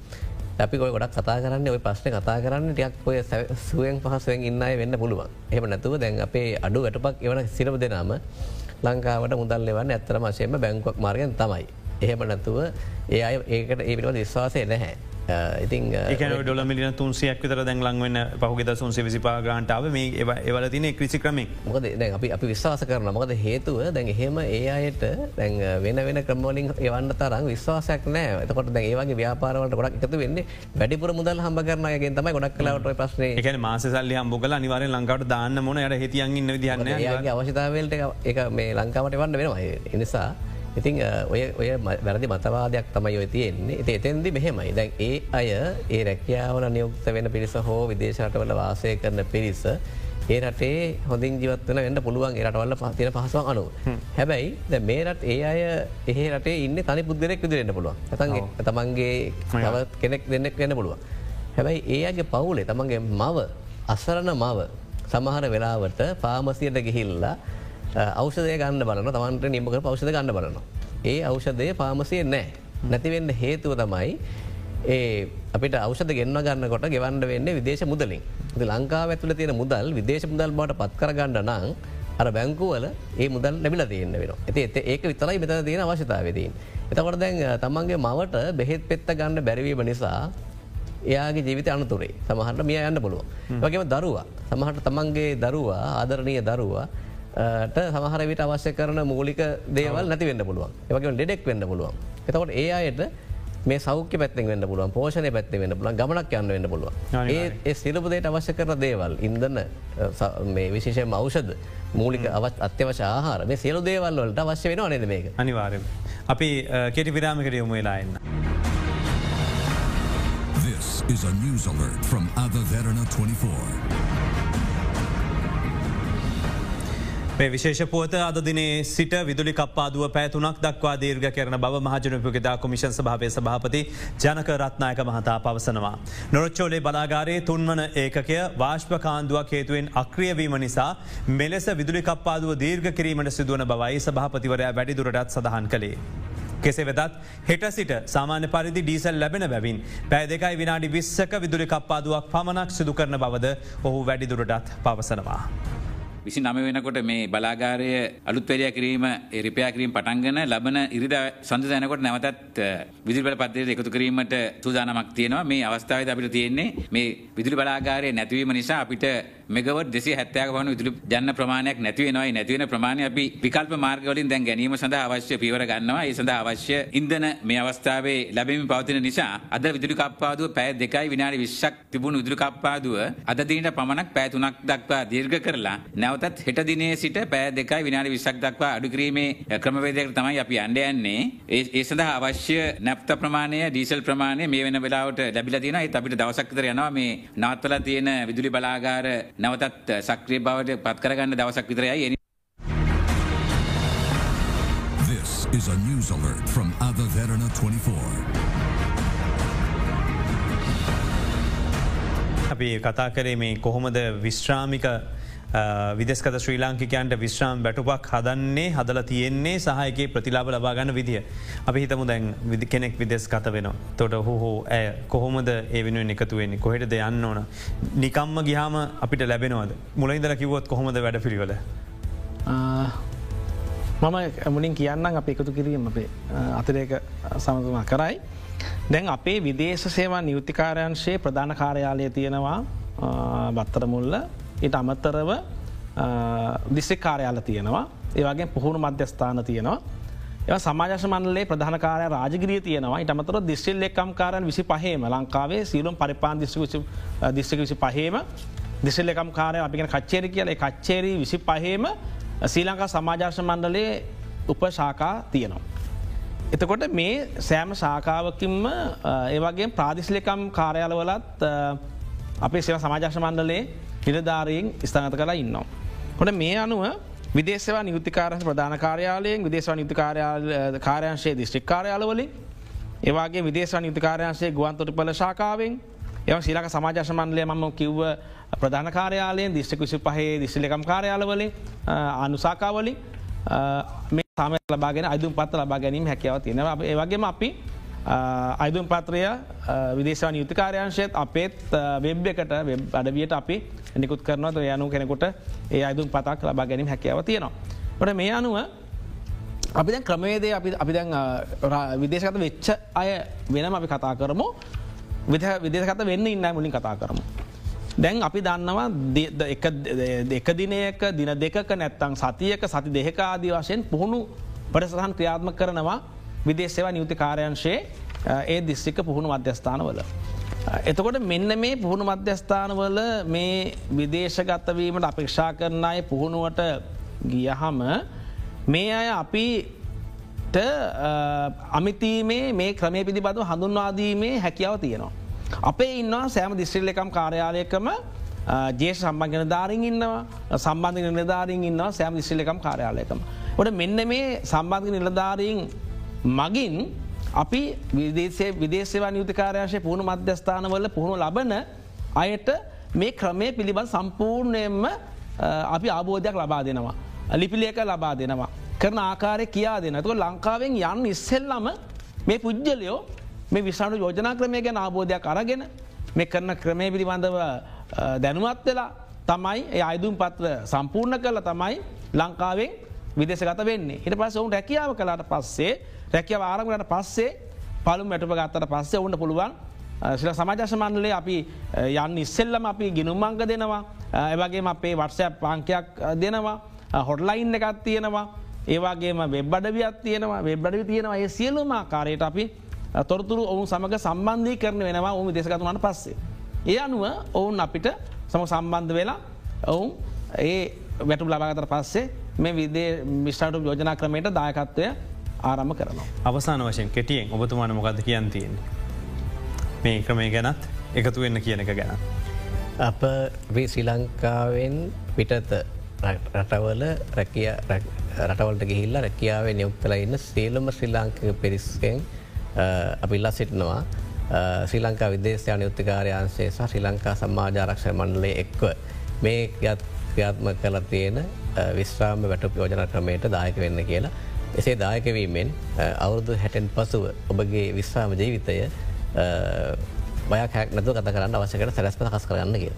අපි කොය ගොඩක් කතා කරන්න ඔය ප්‍රශ්න කතා කරන්න ටියක් ඔය සුවෙන් පහසුවෙන් ඉන්නයි වෙන්න පුළුවන් එහම නැතුව දැන් අපේ අඩු වැටපක් එවන සිරප දෙනාම ලංකාවට මුදල් එවන්න ඇත්තර මශයම බැංකුවක් මාර්ගයෙන් තමයි. එහෙම නැතුව ඒ අය ඒකට ඒ පිළිබඳ විශ්වාසය නැහැ. ඉතින් ඩොල මිලින තුන්සියක් විතර දැන් ලංවෙන්න පහුගෙද සුන්සේ විසිපා ගාන්ටාව මේ ඒවල තින ක්‍රිසි ක්‍රමේ මොකද දැන් අපි අපි විශ්වාස කරන මොකද හේතුව දැන් එහෙම ඒ අයට දැන් වෙන වෙන ක්‍රමෝලින් එවන්න තරම් විශ්වාසයක් නෑ එතකොට දැන් ඒවගේ ව්‍යාපාරවලට ගොඩක් එකතු වෙන්නේ වැඩිපුර මුදල් හම්බ කරනයගේ තමයි ගොඩක් කලාවට ප්‍රශ්නය එක මාසල්ලි හම්බොගල අනිවාරෙන් ලංකාවට දාන්න මොන යට හිතියන්ගන්න යාගේ අවශ්‍යතාවලට එක මේ ලංකාවට වන්න වෙනවා. එනිසා ඉතින් ඔය ඔය වැරදි මතවාදයක් තමයි ඔය තියෙන්නේ. එත එතැන්දි මෙහෙමයි. දැන් ඒ අය ඒ රැකියාවල නියුක්ත වෙන පිරිස හෝ විදේශටවල වාසය කරන පිරිස ඒ රටේ හොඳින් ජීවත්වන වෙන්න පුළුවන්. රටවල්ල පතින පහසුව අනුව. හැබැයි ද මේරට ඒ අය එහේ රටේ ඉන්න තනි පුද්ගලෙක් විදිරෙන්න්න පුළුවන්. ඇතන්ගේ තමන්ගේ තවත් කෙනෙක් දෙන්නෙක් වෙන්න පුළුවන්. හැබැයි ඒ අගේ පවුලේ තමන්ගේ මව අස්සරණ මව සමහර වෙලාවට පාමසියට ගිහිල්ලා අවෂදය ගන්න බලන තමන්ට නිමක පෞෂද ගන්න බලන. ඒ අවෂදය පාමසය නෑ. නැතිවෙන්න හේතුව තමයි ඒ අපිට අවෂද ගෙන්න්න ගන්නකොට ගෙවන්ඩ වෙන්න විදේශ මුදලින්. ලංකා ඇතුල තියෙන මුදල් විදේශ මුදල් බට පත් කරගන්න නං අර බැංකුවල ඒ මුදල් ලැබිල තියන්න වෙන ඇති ඒක විතරයි මෙත තියෙන අවශ්‍යතාවදීන්. එතකොට දැන් තමන්ගේ මවට බෙහෙත් පෙත්ත ගන්න බැරිවීම නිසා එයාගේ ජීවිත අනතුරේ සමහට මිය යන්න පුළුව. වගේම දරුවා සමහට තමන්ගේ දරුවා ආදරණය දරුවා සමහර විට අවශ්‍ය කරන මූලික දේවල් නැති වෙන්න පුළුවන් ඒවගේ ඩෙඩෙක් වෙන්න පුළුවන්. එතකොට ඒ අයට මේ සෞඛ්‍ය පැත්තෙන් වෙන්න පුළුවන් පෝෂණය පැත්ති වෙන්න පුලන් ගමනක් යන්න වෙන්න පුළුව. ඒ සිරපදයට අවශ්‍ය කර දේවල් ඉන්දන්න මේ විශේෂය මෞෂද මූලික අවත් අත්‍යවශ ආහාර මේ සියලු දේවල් වලට අවශ්‍ය වෙන නද මේක අනිවාරය. අපි කෙටි විරාමිකට යොමු වෙලා එන්න. This is a news alert from Ava Verna 24. මේ විශේෂපුවත අද දිනේ සිට විදුලි කප්පාදුව පැතුනක් දක්වා දීර්ග කරන බව මහජනපුගෙදා කොමිෂන් සභාවය සභාපති ජනක රත්නායක මහතා පවසනවා. නොරච්චෝලේ බලාගාරයේ තුන්වන ඒකය වාශ්පකාන්දුවක් හේතුවෙන් අක්‍රියවීම නිසා මෙලෙස විදුලි කප්පාදුව දීර්ග කිරීමට සිදුවන බවයි සභාපතිවරයා වැඩිදුරටත් සඳහන් කළේ. කෙසේ වෙදත් හෙට සිට සාමාන්‍ය පරිදි ඩීසල් ලැබෙන බැවින් පෑ දෙකයි විනාඩි විස්සක විදුලි කප්පාදුවක් පමණක් සිදු කරන බවද ඔහු වැඩිදුරටත් පවසනවා. විසි නම වෙනකොට මේ බලාගාරය අලුත්වරය කිරීම රිපයා කිරීම පටන්ගන ලබන ඉරිද සඳ දැනකොට නැවතත් විදිල් පත්දේ එකතු කිරීමට සූදානමක් තියෙනවා. මේ අවස්ථාව අපිට තියෙන්නේ මේ විදුලි බලාගාරය නැතිවීම නිසා අපිට මෙගවට දෙසි හැත්තයක් වන විදුලි ජන්න ප්‍රමාණයක් නැතිවෙනවයි නැතිවෙන ප්‍රමාණය අපි විකල්ප මාර්ගවලින් දැන් ගැනීම සඳ අවශ්‍ය පිවර ගන්නවා. ඒ සඳ අවශ්‍ය ඉන්දන මේ අවස්ථාවේ ලැබීම පවතින නිසා අද විදුලි කප්පාදුව පැය දෙකයි විනාඩි විශ්ක් තිබුණු විදුලි කප්පාදුව අදදිනට පමණක් පැතුනක් දක්වා දීර්ඝ කරලා නැවතත් හෙට දිනේ සිට පෑ දෙකයි විනාඩි විසක් දක්වා අඩුකිරීමේ ක්‍රමවේදයකට තමයි අපි අන්ඩයන්නේ ඒ සඳහා අවශ්‍ය නැප්ත ප්‍රමාණය ඩීසල් ප්‍රමාණය මේ වෙන වෙලාවට ලැබිල තියෙන ඒ අපිට දවසක්තර යනවා. මේ නාත්වල තියෙන විදුලි බලාගාර නැවතත් සක්‍රිය බවට පත් කරගන්න දවසක් විතරයයි එනි This is a news alert from Ava Verna 24. අපි කතා කරේ මේ කොහොමද විශ්‍රාමික විදෙස්කත ශ්‍රී ලාංකිකයන්ට විශ්‍රාම් බැටුපක් හදන්නේ හදල තියෙන්නේ සහයගේ ප්‍රතිලාබ ලබාගන්න විදිහ. අපි හිතමු දැන් විදි කෙනෙක් විදෙස් කත වෙන. තොට හෝ ඇය කොහොමද ඒ වෙනුවෙන් එකතුවෙන්නේ කොහෙටද යන්න ඕන. නිකම්ම ගිහාම අපිට ලැබෙනවද මුලයිදර කිවොත් කොහොමද වැඩ පිළිවල. මම මුලින් කියන්න අප එකතු කිරීම අපේ අතිරේක සමතුමා කරයි. දැන් අපේ විදේශ සේවා නිවතිකාරයන්ශයේ ප්‍රධාන කාර්යාලය තියෙනවා බත්තරමුල්ල ඉට අමත්තරව දිස්සෙක් කාරයාල තියෙනවා. ඒවගේ පුහුණු මධ්‍යස්ථාන තියෙනවා. ඒ සමාජශ මන්ලේ ප්‍රධානකාරය රාජගරිය තියෙනවා. ඉටමතර දිස්සිල් එක්කම් කාරන් විසි පහේම ලංකාවේ සීලුම් පරිපාන් දිස්්‍රික විසි පහේම දිසිල් එකම් කාරය අපිගෙන කච්චේරි කියල. කච්චේරී විසි පහේම ශ්‍රී ලංකා සමාජර්ශ මණ්ඩලේ උපශාකා තියෙනවා. එතකොට මේ සෑම ශාකාවකින්ම ඒවගේ ප්‍රාදිශලිකම් කාරයාලවලත් අපේ සව සමාජර්ශ මණ්ඩලේ නිලධාරයෙන් ස්ථානත කලා ඉන්නවා. හොට මේ අනුව විදේශවා නියුතිකාරශ ප්‍රධාන කාරයාලයෙන් විදේශවා නිතිකාරයාංශයේ දිස්ත්‍රික් කාරයාලවලින් ඒවාගේ විදේශවා නිතිකාරයන්සේ ගුවන්තොට පල ශාකාවෙන් එම ශීලක සමාජශ මන්ලය මම කිව්ව ප්‍රධාන කාරයාලයෙන් දිස්ත්‍රික විසි පහේ දිස්ලිකම් කාරයාලවලින් අනුසාකාවලින් මේ සාම ලබාගෙන අදුම් පත් ලබා ගැනීම හැකව තියෙනවා ඒවගේම අපි අයිදුම් පත්‍රය විදේශවා නියුතිකාරයංශයත් අපේත් වෙබ් එකට අඩවියට අපි නිකුත් කරනවද යනු කෙනෙකුට ඒ අයිදුම් පතක් ලබා ගැනීම හැකියාව තියෙනවා. ට මේ අනුව අපි දැන් ක්‍රමේදේ අපි අපි දැන් විදේශකත වෙච්ච අය වෙනම අපි කතා කරමු විදේශකත වෙන්න ඉන්න මුලින් කතා කරමු. දැන් අපි දන්නවා එක දිනයක දින දෙකක නැත්තං සතියක සති දෙක ආදී වශයෙන් පුහුණු පටසහන් ක්‍රියාත්ම කරනවා විදේශවා නියුති කාරයංශයේ ඒ දිස්සික පුහුණු මධ්‍යස්ථානවල. එතකොට මෙන්න මේ පුහුණු මධ්‍යස්ථානවල මේ විදේශගත්තවීමට අපේක්ෂා කරන අය පුහුණුවට ගියහම මේ අය අපිට අමිතීමේ මේ ක්‍රමය පිළිබඳව හඳුන්වාදීමේ හැකියාව තියෙනවා. අපේ ඉන්නවා සෑම දිස්ත්‍රිල්ලකම් කාර්යාලයකම ජේෂ සම්බන්ධන ධාරින් ඉන්නවා සම්බන්ධ නිලධාරින් ඉන්නවා සෑම දිස්ත්‍රිලකම් කාර්යාලයකම. ොට මෙන්න මේ සම්බන්ධ නිලධාරීන් මගින් අපි විදේශේ විදේශවා නියුතිකාරයශය පුුණු මධ්‍යස්ථානවල පුහුණු ලබන අයට මේ ක්‍රමය පිළිබඳ සම්පූර්ණයෙන්ම අපි ආබෝධයක් ලබා දෙනවා. ලිපිලියක ලබා දෙනවා. කරන ආකාරය කියා දෙන තුක ලංකාවෙන් යන්න ඉස්සෙල්ලම මේ පුද්ගලයෝ මේ විසාණු යෝජනා ක්‍රමය ගැන ආබෝධයක් අරගෙන මේ කරන ක්‍රමය පිළිබඳව දැනුවත් වෙලා තමයි ඒ අයිදුම් පත්ව සම්පූර්ණ කල තමයි ලංකාවෙන් විදෙසගත වෙන්නේ හිට පස ඔවුන් රැකියාව කලාට පස්සේ රැකිය ආරමට පස්සේ පලු මැටප ගත්තට පස්සේ ඔවුන්ට පුළුවන් සිල සමාජශ මණ්ඩලේ අපි යන්න ඉස්සෙල්ලම අපි ගිනුම්මංග දෙනවා. ඒවගේම අපේ වටසය පාංකයක් දෙනවා. හොටලයින් එකත් තියෙනවා. ඒවාගේම වෙබ්බඩවියත් තියෙනවා. වෙබ්බඩවි තියෙනවා. ඒ සියලුම කාරයට අපි තොරතුරු ඔවුන් සමඟ සම්බන්ධී කරන වෙනවා ඔවු දෙසකතුනට පස්සේ. ඒ අනුව ඔවුන් අපිට සම සම්බන්ධ වෙලා ඔවුන් ඒ වැටු ලබාගතර පස්සේ මේ විදේ මිස්ටාටු යෝජනා ක්‍රමයට දායකත්වය ආරම කරනවා. අවසාන වශයෙන් කෙටියෙන් ඔබතුමාන මොකද කියන් තියෙන්නේ. මේ ක්‍රමය ගැනත් එකතු වෙන්න කියන එක ගැන. අප ශ්‍රී ලංකාවෙන් පිටත රටවල රැකිය රටවලට ගිහිල්ල රැකියාවේ නියුක්තල ඉන්න සේලම ශ්‍රී ලාංකික පිරිස්කෙන් අපිල්ලා සිටිනවා ශ්‍රී ලංකා විදේශය නියුත්තිකාරයන්සේ සහ ශ්‍රී ලංකා සම්මාජාරක්ෂ මණ්ඩලේ එක්ව මේ ක්‍රියාත්ම කල තියෙන විශ්‍රාම වැට යෝජන ක්‍රමයට දායක වෙන්න කියලා එසේ දායකවීමෙන් අවුරුදු හැටෙන් පසුව ඔබගේ විශ්වාම ජීවිතය බයක් හැක් නැතු කත කරන්න අවසකට සැරස්ප කස් කරන්න කිය.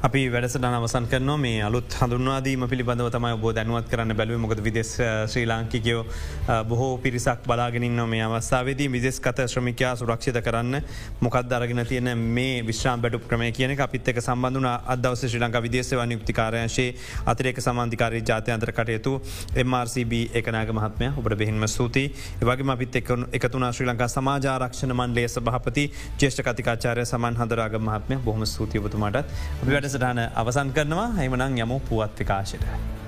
අපි වැඩසට අවසන් කරන මේ අලුත් හඳුන්වාදීම පිළිබඳව තමයි ඔබ දැනුවත් කරන්න බැලුව. මොකද විදෙස් ශ්‍රී ලාංකිකයෝ බොහෝ පිරිසක් බලාගෙනින් මේ අවස්ථාවේදී. විදෙස් කත ශ්‍රමිකයා සුරක්ෂිත කරන්න මොකද අරගෙන තියෙන මේ විශ්‍රම් බැඩු ක්‍රමය කියන අපිත්තක සම්බඳධන අදවස ශ්‍රී ලංකා විදේශව නියුක්තිකාරයශයේ අතිරේක සමාන්ධිකාරී ජාතයන්ත්‍ර කටයුතු MRCB එකනාග මහත්මය ඔබට බෙහින්ම ස්තුතියි. ඒවගේ අපිත් එකතුනා ශ්‍රී ලංකා සමාජාරක්ෂණ මන්ලේ සභහපති ජේෂ්ඨ කතිකාචාරය සමන් හදරාග මහත්මය. බොහම ස්තුතියබතුමාට අපි වැඩ වැඩසටාන අවසන් කරනවා එමනං යමු පුවත් විකාශයට.